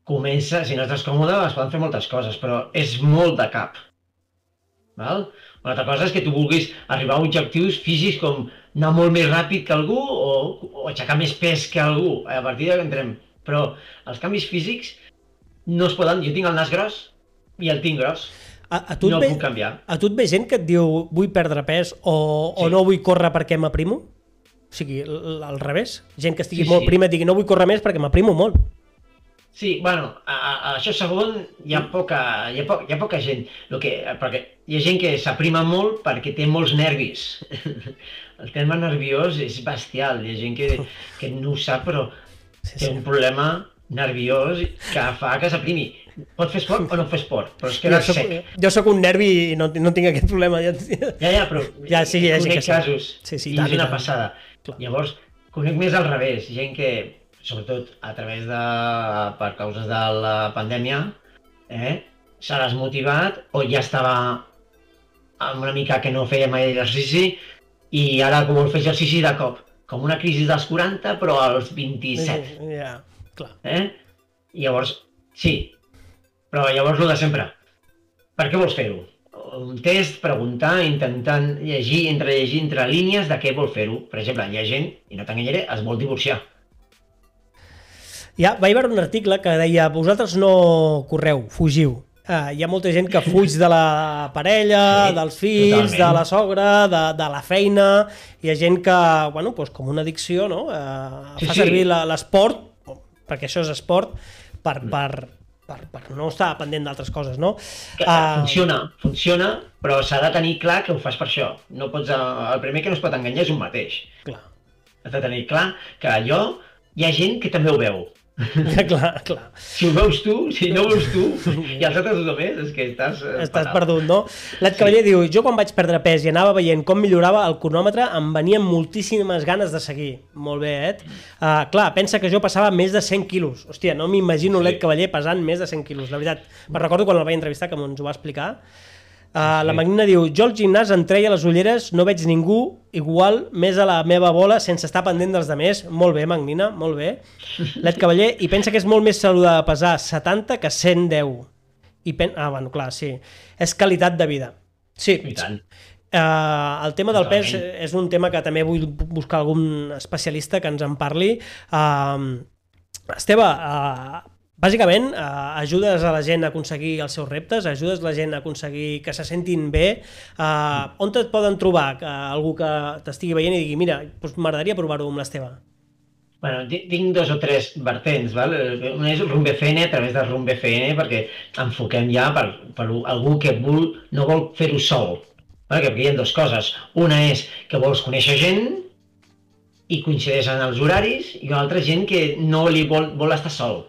comença, si no estàs còmode, es poden fer moltes coses, però és molt de cap. Val? Una altra cosa és que tu vulguis arribar a objectius físics com anar molt més ràpid que algú o, o aixecar més pes que algú. A partir d'aquí entrem. Però els canvis físics no es poden... Jo tinc el nas gros i el tinc gros. A, a, tu No ve, puc canviar. a tu et ve gent que et diu vull perdre pes o, o Sí. no vull córrer perquè m'aprimo? O sigui, al revés. Gent que estigui Sí, molt sí. prima et digui no vull córrer més perquè m'aprimo molt. Sí, bueno, a, a, això segon hi ha poca, hi ha, po, hi ha poca gent. Lo que, perquè hi ha gent que s'aprima molt perquè té molts nervis. El tema nerviós és bestial. Hi ha gent que, que no ho sap, però Sí, té sí. un problema nerviós que fa que s'aprimi. Pot fer esport o no fer esport, però es Jo queda soc, sec. jo sóc un nervi i no, no tinc aquest problema. Ja, Ja, ja, però Ja, sí, ja conec que sí. casos Sí, sí, i tant, és una tant. passada. Clar. Llavors, conec més al revés, gent que, sobretot a través de, per causes de la pandèmia, eh, s'ha desmotivat o ja estava amb una mica que no feia mai exercici i ara vol fer exercici de cop, com una crisi dels 40 però als 27. Ja, clar. Eh? I llavors, sí, però llavors el de sempre. Per què vols fer-ho? Un test, preguntar, intentant llegir, entre llegir entre línies de què vol fer-ho. Per exemple, hi ha gent, i no t'enganyaré, es vol divorciar. Ja, vaig veure un article que deia vosaltres no correu, fugiu. Uh, hi ha molta gent que fuig de la parella, Sí, dels fills, totalment. de la sogra, de, de la feina. Hi ha gent que, bueno, doncs com una addicció, no? Uh, Sí, fa sí. servir l'esport, perquè això és esport, per, per, per, per no estar pendent d'altres coses, no? Ah. Funciona, funciona, però s'ha de tenir clar que ho fas per això. No pots, eh, el primer que no es pot enganyar és un mateix. Clar, Has de tenir clar que allò hi ha gent que també ho veu. clar, clar. Si ho veus tu, si no ho veus tu, i els altres tothom és, és que estàs... eh, Estàs fatal. perdut, no? L'Ed Cavaller diu, jo quan vaig perdre pes i anava veient com millorava el cronòmetre, em venien moltíssimes ganes de seguir. Molt bé, Ed. Uh, clar, pensa que jo passava més de 100 quilos. Hòstia, no m'imagino Sí. l'Ed Cavaller pesant més de 100 quilos, la veritat. Me'n recordo quan el vaig entrevistar, que ens ho va explicar. Uh, La. Magnina diu, jo al gimnàs em treia les ulleres, no veig ningú igual més a la meva bola sense estar pendent dels demés. Molt bé, Magnina, molt bé. L'Ed Cavaller, i pensa que és molt més saludable pesar 70 que 110. I pen... Ah, bueno, clar, sí. És qualitat de vida. Sí, I tant. Uh, el tema del pes és un tema que també vull buscar algun especialista que ens en parli. Uh, Esteve, uh, bàsicament uh, ajudes a la gent a aconseguir els seus reptes, ajudes la gent a aconseguir que se sentin bé. Uh, on et poden trobar uh, algú que t'estigui veient i digui mira, doncs m'agradaria provar-ho amb l'Esteve. Bueno, ti- tinc dos o tres vertents, val? Eh, Una és el Rumb FN, a través del Rumb FN, perquè enfoquem ja per, per algú que vol, no vol fer-ho sol. Val? Perquè hi ha dues coses. Una és que vols conèixer gent i coincideix en els horaris, i una altra gent que no li vol, vol estar sol.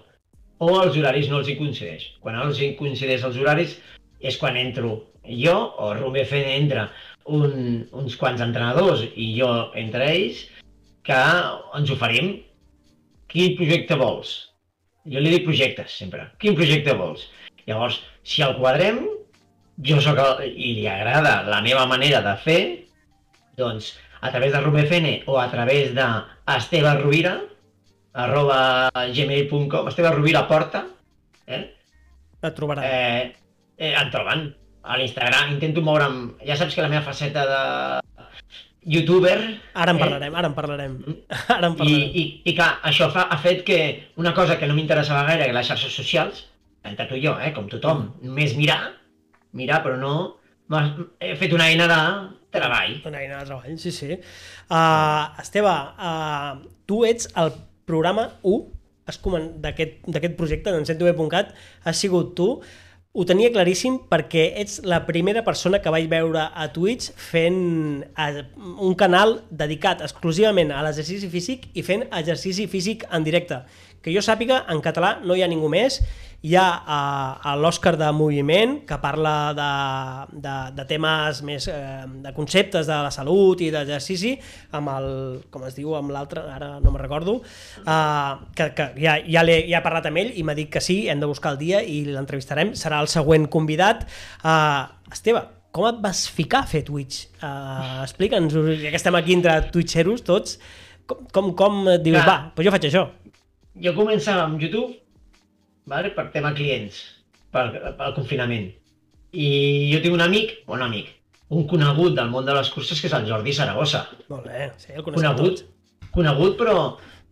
O els horaris no els hi coincideix. Quan els hi coincideix els horaris és quan entro jo, o Rumb FN entra un, uns quants entrenadors i jo entre ells, que ens oferim quin projecte vols. Jo li dic projectes, sempre. Quin projecte vols? Llavors, si el quadrem, jo sóc el, i li agrada la meva manera de fer, doncs a través de Rumefene o a través de Rovira, arroba gmail.com, Esteve Rovira Porta, eh? Et trobarà. eh, eh, em troben a l'Instagram. Intento moure'm, ja saps que la meva faceta de youtuber Ara en eh, parlarem, ara en parlarem. Ara en i, parlarem. i, i clar, això fa, ha fet que una cosa que no m'interessava gaire, que les xarxes socials, entre tu i jo, eh, com tothom, només mirar, mirar però no he fet una eina de treball. Una eina de treball, sí, sí. Uh, Esteve, uh, tu ets el programa 1 has comen- d'aquest projecte d'en centob.cat, has sigut tu. Ho tenia claríssim perquè ets la primera persona que vaig veure a Twitch fent un canal dedicat exclusivament a l'exercici físic i fent exercici físic en directe. Que jo sàpiga, en català no hi ha ningú més. Hi ha uh, l'Òscar de Moviment, que parla de, de, de temes més, eh, de conceptes de la salut i d'exercici, amb el, com es diu, amb l'altre, ara no me'n recordo, uh, que, que ja, ja, l'he, ja he parlat amb ell i m'ha dit que sí, hem de buscar el dia i l'entrevistarem, serà el següent convidat. Uh, Esteve, com et vas ficar a fer Twitch? Uh, Explica'ns, ja que estem aquí entre twitcheros tots, com, com, com et dius, Clar. va, doncs jo faig això. Jo començava amb YouTube vale, per tema clients, pel, pel confinament. I jo tinc un amic, o un amic, un conegut del món de les curses que és el Jordi Saragossa. Molt bé, sí, el coneixem Conegut, tots. conegut però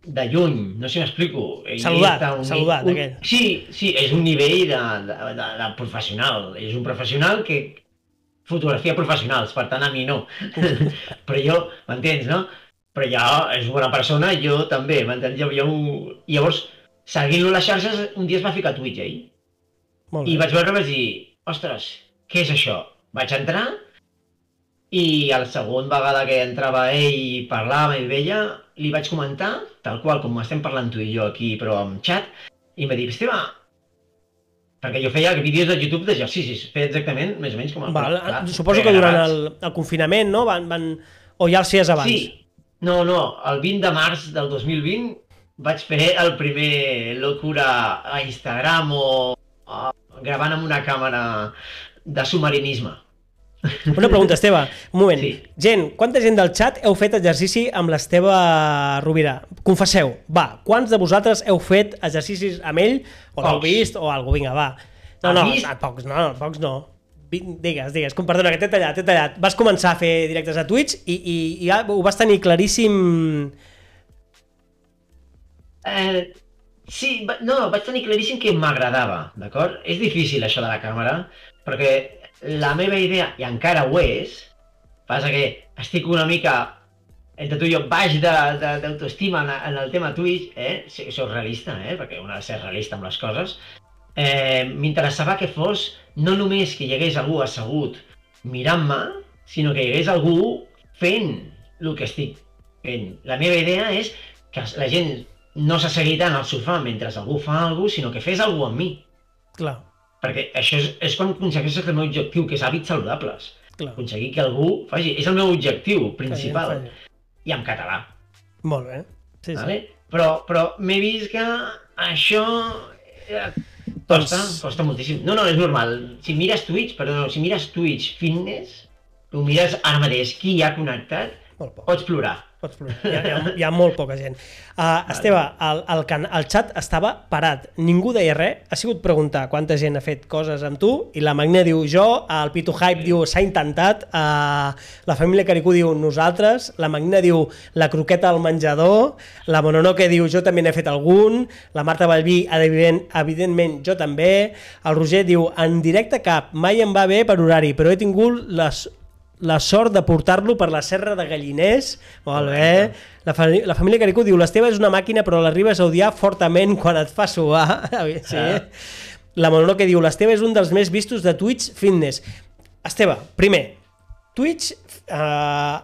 de lluny, no sé si m'explico. Saludat, un- saludat, un, aquell. Sí, sí, és un nivell de, de, de, de professional. És un professional que fotografia professionals, per tant a mi no. però jo, m'entens, no? Però ja és una bona persona, jo també, m'entens? Jo, jo, llavors, seguint-lo a les xarxes, un dia es va ficar a Twitch, ell. Molt I bé. vaig veure i vaig dir, ostres, què és això? Vaig entrar i la segona vegada que entrava ell i parlava i veia, li vaig comentar, tal qual com estem parlant tu i jo aquí, però amb xat, i em va dir, Esteve, perquè jo feia vídeos de YouTube d'exercicis, feia exactament més o menys com el... Val, clar, suposo feia que durant el, el confinament, no? Van, van... O ja els feies abans? Sí, no, no, el 20 de març del 2020 vaig fer el primer locura a Instagram o, o gravant amb una càmera de submarinisme. Una pregunta, Esteve. Un moment. Sí. Gent, quanta gent del chat heu fet exercici amb l'Esteve Rovira? Confesseu, va, quants de vosaltres heu fet exercicis amb ell? O l'heu vist? O alguna vinga, va. No, no, vist? no, pocs no, no, pocs no. Digues, digues, com, perdona, que t'he tallat, t'he tallat. Vas començar a fer directes a Twitch i, i, i ja ho vas tenir claríssim... Eh, sí, va- no, vaig tenir claríssim que m'agradava, d'acord? És difícil això de la càmera, perquè la meva idea, i encara ho és, passa que estic una mica entre tu i jo baix d'autoestima en, en el tema Twitch, eh? Sí, soc realista, eh? perquè un ha de ser realista amb les coses, eh, m'interessava que fos no només que hi hagués algú assegut mirant-me, sinó que hi hagués algú fent el que estic fent. La meva idea és que la gent no s'assegui tant al sofà mentre algú fa alguna cosa, sinó que fes alguna cosa amb mi. Clar, Perquè això és, és quan aconsegueixes el meu objectiu, que és hàbits saludables. clar. Aconseguir que algú faci... És el meu objectiu principal. Falla, falla. I en català. Molt bé. Sí, sí. Vale? Però, però m'he vist que això eh, costa, Doncs- costa moltíssim. No, no, és normal. Si mires Twitch, perdó, si mires Twitch Fitness, ho mires ara mateix, qui hi ha connectat, Molt poc. pots plorar. Pots provar. Hi ha, hi, ha, hi ha molt poca gent. Uh, Esteve, el, el, can, el xat estava parat. Ningú deia res. Ha sigut preguntar quanta gent ha fet coses amb tu i la Magna diu jo, el Pitu Hype diu s'ha intentat, uh, la família Caricú diu nosaltres, la Magna diu la croqueta al menjador, la Mononoke diu jo també n'he fet algun, la Marta Vallví, evident, evidentment jo també, el Roger diu en directe cap, mai em va bé per horari, però he tingut les la sort de portar-lo per la serra de Galliners. Molt bé. La, fa la família Caricú diu l'Esteve és una màquina però l'arribes a odiar fortament quan et fa suar. Sí. Ah. La Mononoke diu l'Esteve és un dels més vistos de Twitch Fitness. Esteve, primer, Twitch eh,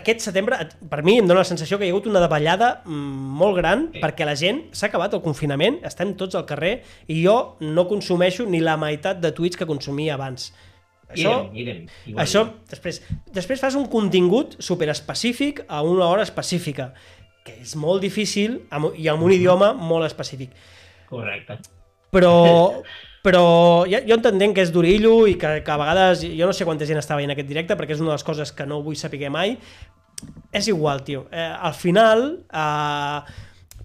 aquest setembre, et- per mi em dóna la sensació que hi ha hagut una davallada mm, molt gran Sí. perquè la gent s'ha acabat el confinament, estem tots al carrer i jo no consumeixo ni la meitat de Twitch que consumia abans. Això, Idem, idem, igual. això, després, després fas un contingut super específic a una hora específica, que és molt difícil amb- i amb un idioma molt específic. Correcte. Però, però ja, jo entenent que és d'orillo i que, que a vegades, jo no sé quanta gent estava veient aquest directe perquè és una de les coses que no vull saber mai, és igual, tio. Eh, al final, eh,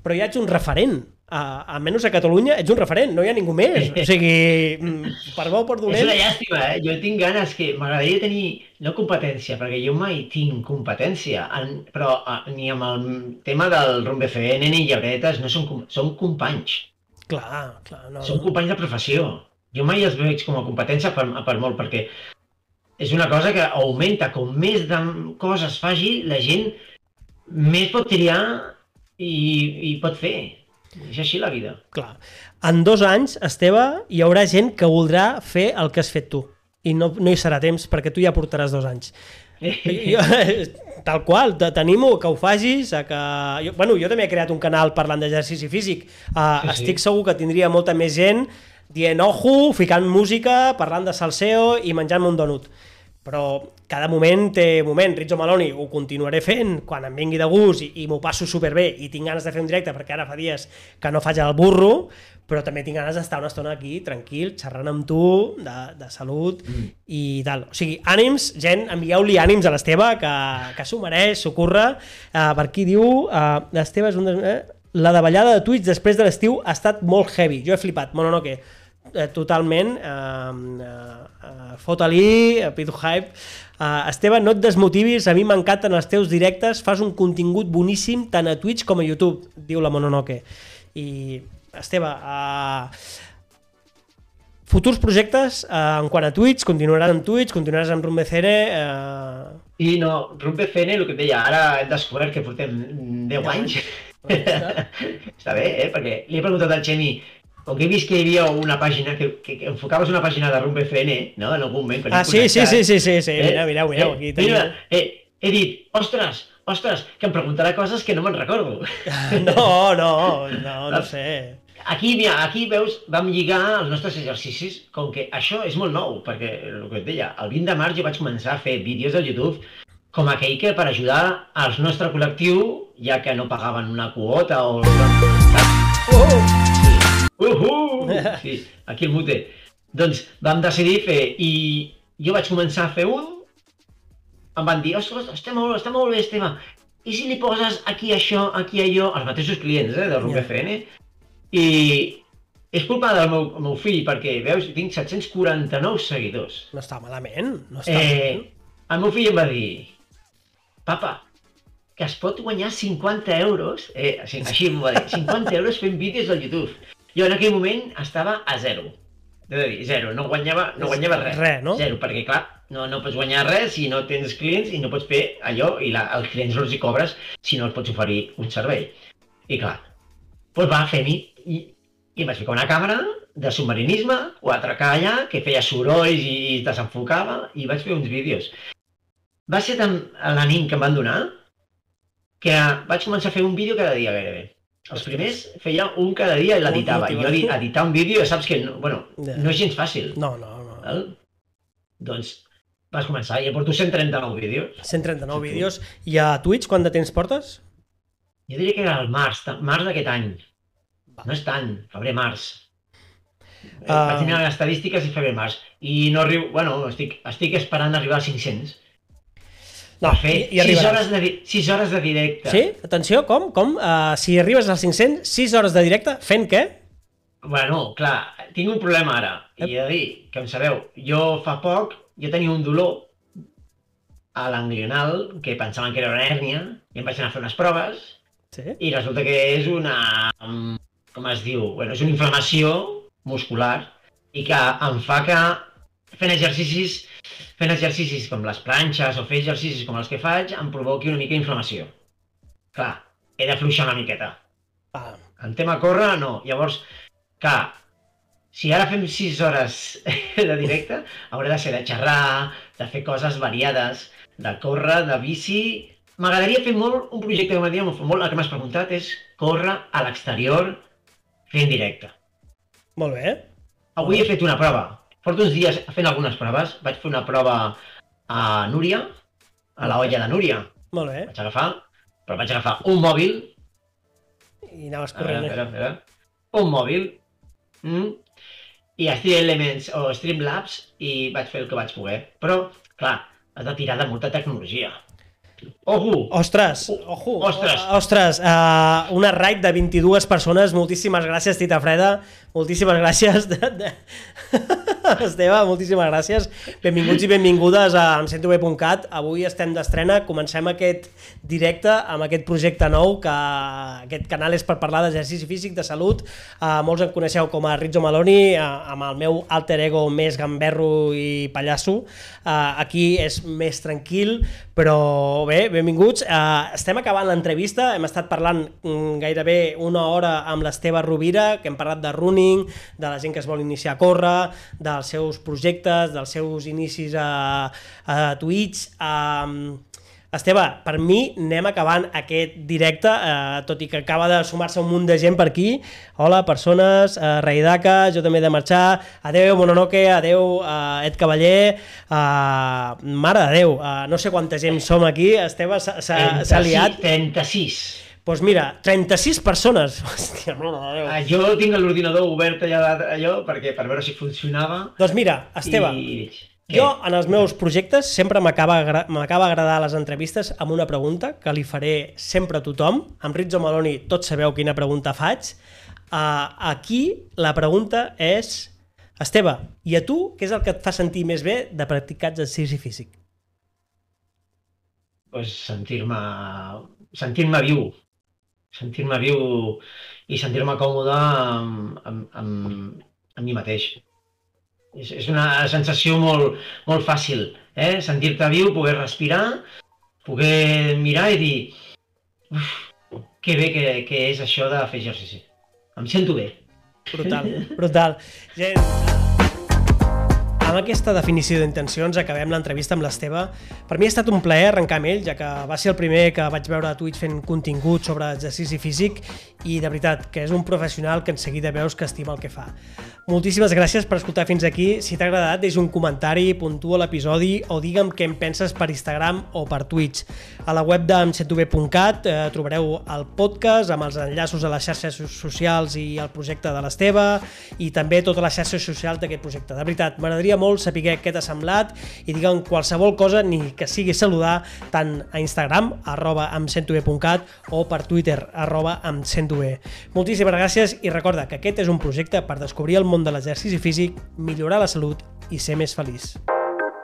però ja ets un referent. Uh, almenys a Catalunya ets un referent, no hi ha ningú més. O sigui, mm, per bo per És dolent... una llàstima, eh? Jo tinc ganes que m'agradaria tenir, no competència, perquè jo mai tinc competència, en, però eh, ni amb el tema del RumBFN ni llibretes, no són, són companys. Clar, clar, no. Són companys de professió. Jo mai els veig com a competència per, per molt, perquè és una cosa que augmenta. Com més de coses faci, la gent més pot triar i, i pot fer. És així la vida. Clar. En dos anys, Esteve, hi haurà gent que voldrà fer el que has fet tu. I no, no hi serà temps perquè tu ja portaràs dos anys. Jo, tal qual, t'animo que ho facis, a que... Jo, bueno, jo també he creat un canal parlant d'exercici físic. Uh, sí, sí. Estic segur que tindria molta més gent dient ojo, ficant música, parlant de salseo i menjant-me un donut. Però cada moment té moment. Rizzo Maloni ho continuaré fent quan em vingui de gust i, i m'ho passo superbé i tinc ganes de fer un directe perquè ara fa dies que no faig el burro, però també tinc ganes d'estar una estona aquí, tranquil, xerrant amb tu, de, de salut mm. i tal. O sigui, ànims, gent, envieu-li ànims a l'Esteve, que, que s'ho mereix, s'ho curra. Uh, per aquí diu, uh, l'Esteve és un... Eh? La davallada de Twitch després de l'estiu ha estat molt heavy. Jo he flipat. Bueno, no, que eh, totalment. Uh, uh, Fota-li, uh, Pidu Hype. Uh, Esteve, no et desmotivis, a mi m'encanten els teus directes, fas un contingut boníssim tant a Twitch com a YouTube, diu la Mononoke. I, Esteve, uh, futurs projectes uh, en quant a Twitch, continuaràs en Twitch, continuaràs en RumBCN... Uh... I no, RumBCN, el que et deia, ara hem descobert que portem 10 anys. Està. està bé, eh? Perquè li he preguntat al Xemi com que he vist que hi havia una pàgina, que, que, que enfocaves una pàgina de Rumba FN, no?, en algun moment. Ah, sí, sí, sí, sí, sí, sí, eh? mireu, mireu, mireu, aquí eh, teniu... eh, he dit, ostres, ostres, que em preguntarà coses que no me'n recordo. No, no, no, no sé. Aquí, mira, aquí veus, vam lligar els nostres exercicis, com que això és molt nou, perquè el que et deia, el 20 de març jo vaig començar a fer vídeos al YouTube com aquell que per ajudar al nostre col·lectiu, ja que no pagaven una quota o... Oh! Uh -huh! Sí, aquí el mute. Doncs vam decidir fer, i jo vaig començar a fer un, em van dir, ostres, està molt, està molt bé, Esteve, i si li poses aquí això, aquí allò, els mateixos clients eh, de Rumba yeah. FN, i és culpa del meu, meu fill, perquè, veus, tinc 749 seguidors. No està malament, no està eh, malament. El meu fill em va dir, papa, que es pot guanyar 50 euros, eh, així, així m'ho va dir, 50 euros fent vídeos al YouTube. Jo en aquell moment estava a zero. De dir, zero, no guanyava, no guanyava res. Res, no? Zero, perquè clar, no, no pots guanyar res si no tens clients i no pots fer allò, i la, els clients no els hi cobres si no els pots oferir un servei. I clar, doncs va fer mi i, i em vaig ficar una càmera de submarinisme, o atracar allà, que feia sorolls i es desenfocava, i vaig fer uns vídeos. Va ser tan l'ànim que em van donar que vaig començar a fer un vídeo cada dia gairebé. Els primers feia un cada dia i l'editava. Jo editar un vídeo, ja saps que no, bueno, yeah. no és gens fàcil. No, no, no. Val? Doncs vas començar, ja porto 139 vídeos. 139 sí, vídeos. I a Twitch quant de temps portes? Jo diria que era el març, març d'aquest any. Va. No és tant, febrer-març. Uh... Vaig tenir les estadístiques i febrer-març. I no arribo... Bueno, estic, estic esperant arribar a 500. No, fer i, i 6, hores de, 6 hores de directe. Sí? Atenció, com? com? Uh, si arribes als 500, 6 hores de directe, fent què? Bueno, clar, tinc un problema ara. I he de dir, que em sabeu, jo fa poc, jo tenia un dolor a l'anglional, que pensaven que era una hèrnia, i em vaig anar a fer unes proves, sí? i resulta que és una... com es diu? Bueno, és una inflamació muscular, i que em fa que fent exercicis fent exercicis com les planxes o fer exercicis com els que faig em provoqui una mica inflamació. Clar, he de fluixar una miqueta. Ah. El tema córrer, no. Llavors, clar, si ara fem 6 hores de directe, hauré de ser de xerrar, de fer coses variades, de córrer, de bici... M'agradaria fer molt un projecte que m'agradaria molt, el que m'has preguntat és córrer a l'exterior fent directe. Molt bé. Avui he fet una prova, Porto uns dies fent algunes proves. Vaig fer una prova a Núria, a la olla de Núria. Molt bé. Vaig agafar, però vaig agafar un mòbil. I anaves corrent. Espera, espera, espera. Un mòbil. Mm, I a Stream Elements o Streamlabs i vaig fer el que vaig poder. Però, clar, has de tirar de molta tecnologia. Ojo! Ostres, ojo! Ostres! Ostres, uh, una raid de 22 persones, moltíssimes gràcies, Tita Freda, moltíssimes gràcies. De, de... Esteve, moltíssimes gràcies. Benvinguts i benvingudes a emcentobe.cat. Avui estem d'estrena, comencem aquest directe amb aquest projecte nou, que aquest canal és per parlar d'exercici físic, de salut. Uh, molts em coneixeu com a Rizzo Maloni, uh, amb el meu alter ego més gamberro i pallasso. Uh, aquí és més tranquil, però bé, benvinguts. Uh, estem acabant l'entrevista, hem estat parlant mm, gairebé una hora amb l'Esteve Rovira, que hem parlat de running, de la gent que es vol iniciar a córrer, dels seus projectes, dels seus inicis a, a Twitch. Um, Esteve, per mi anem acabant aquest directe, eh, tot i que acaba de sumar-se un munt de gent per aquí. Hola, persones, eh, Raidaka, jo també he de marxar. Adeu, Mononoke, adeu, eh, Ed Cavaller. Eh, mare de Déu, eh, no sé quanta gent som aquí. Esteve s'ha liat. 36 pues mira, 36 persones. Hòstia, no, no, ah, jo tinc l'ordinador obert allà, allò perquè per veure si funcionava. Doncs mira, Esteve, i... jo en els meus projectes sempre m'acaba agradar les entrevistes amb una pregunta que li faré sempre a tothom. Amb Rizzo Maloni tots sabeu quina pregunta faig. Uh, aquí la pregunta és... Esteve, i a tu què és el que et fa sentir més bé de practicar exercici físic? Pues sentir-me sentir-me viu, sentir-me viu i sentir-me còmode amb, amb, amb, amb mi mateix. És, és una sensació molt, molt fàcil, eh? sentir-te viu, poder respirar, poder mirar i dir uf, que bé que, que és això de fer exercici. Em sento bé. Brutal, brutal. Gent, amb aquesta definició d'intencions acabem l'entrevista amb l'Esteve. Per mi ha estat un plaer arrencar amb ell, ja que va ser el primer que vaig veure a Twitch fent contingut sobre exercici físic i de veritat que és un professional que en seguida veus que estima el que fa. Moltíssimes gràcies per escoltar fins aquí. Si t'ha agradat, deixa un comentari, puntua l'episodi o digue'm què en penses per Instagram o per Twitch. A la web d'emcetube.cat eh, trobareu el podcast amb els enllaços a les xarxes socials i el projecte de l'Esteve i també totes les xarxes socials d'aquest projecte. De veritat, m'agradaria molt saber què t'ha semblat i digue'm qualsevol cosa, ni que sigui saludar, tant a Instagram, arroba amcentobe.cat o per Twitter, arroba amcentobe. Moltíssimes gràcies i recorda que aquest és un projecte per descobrir el món de l'exercici físic, millorar la salut i ser més feliç.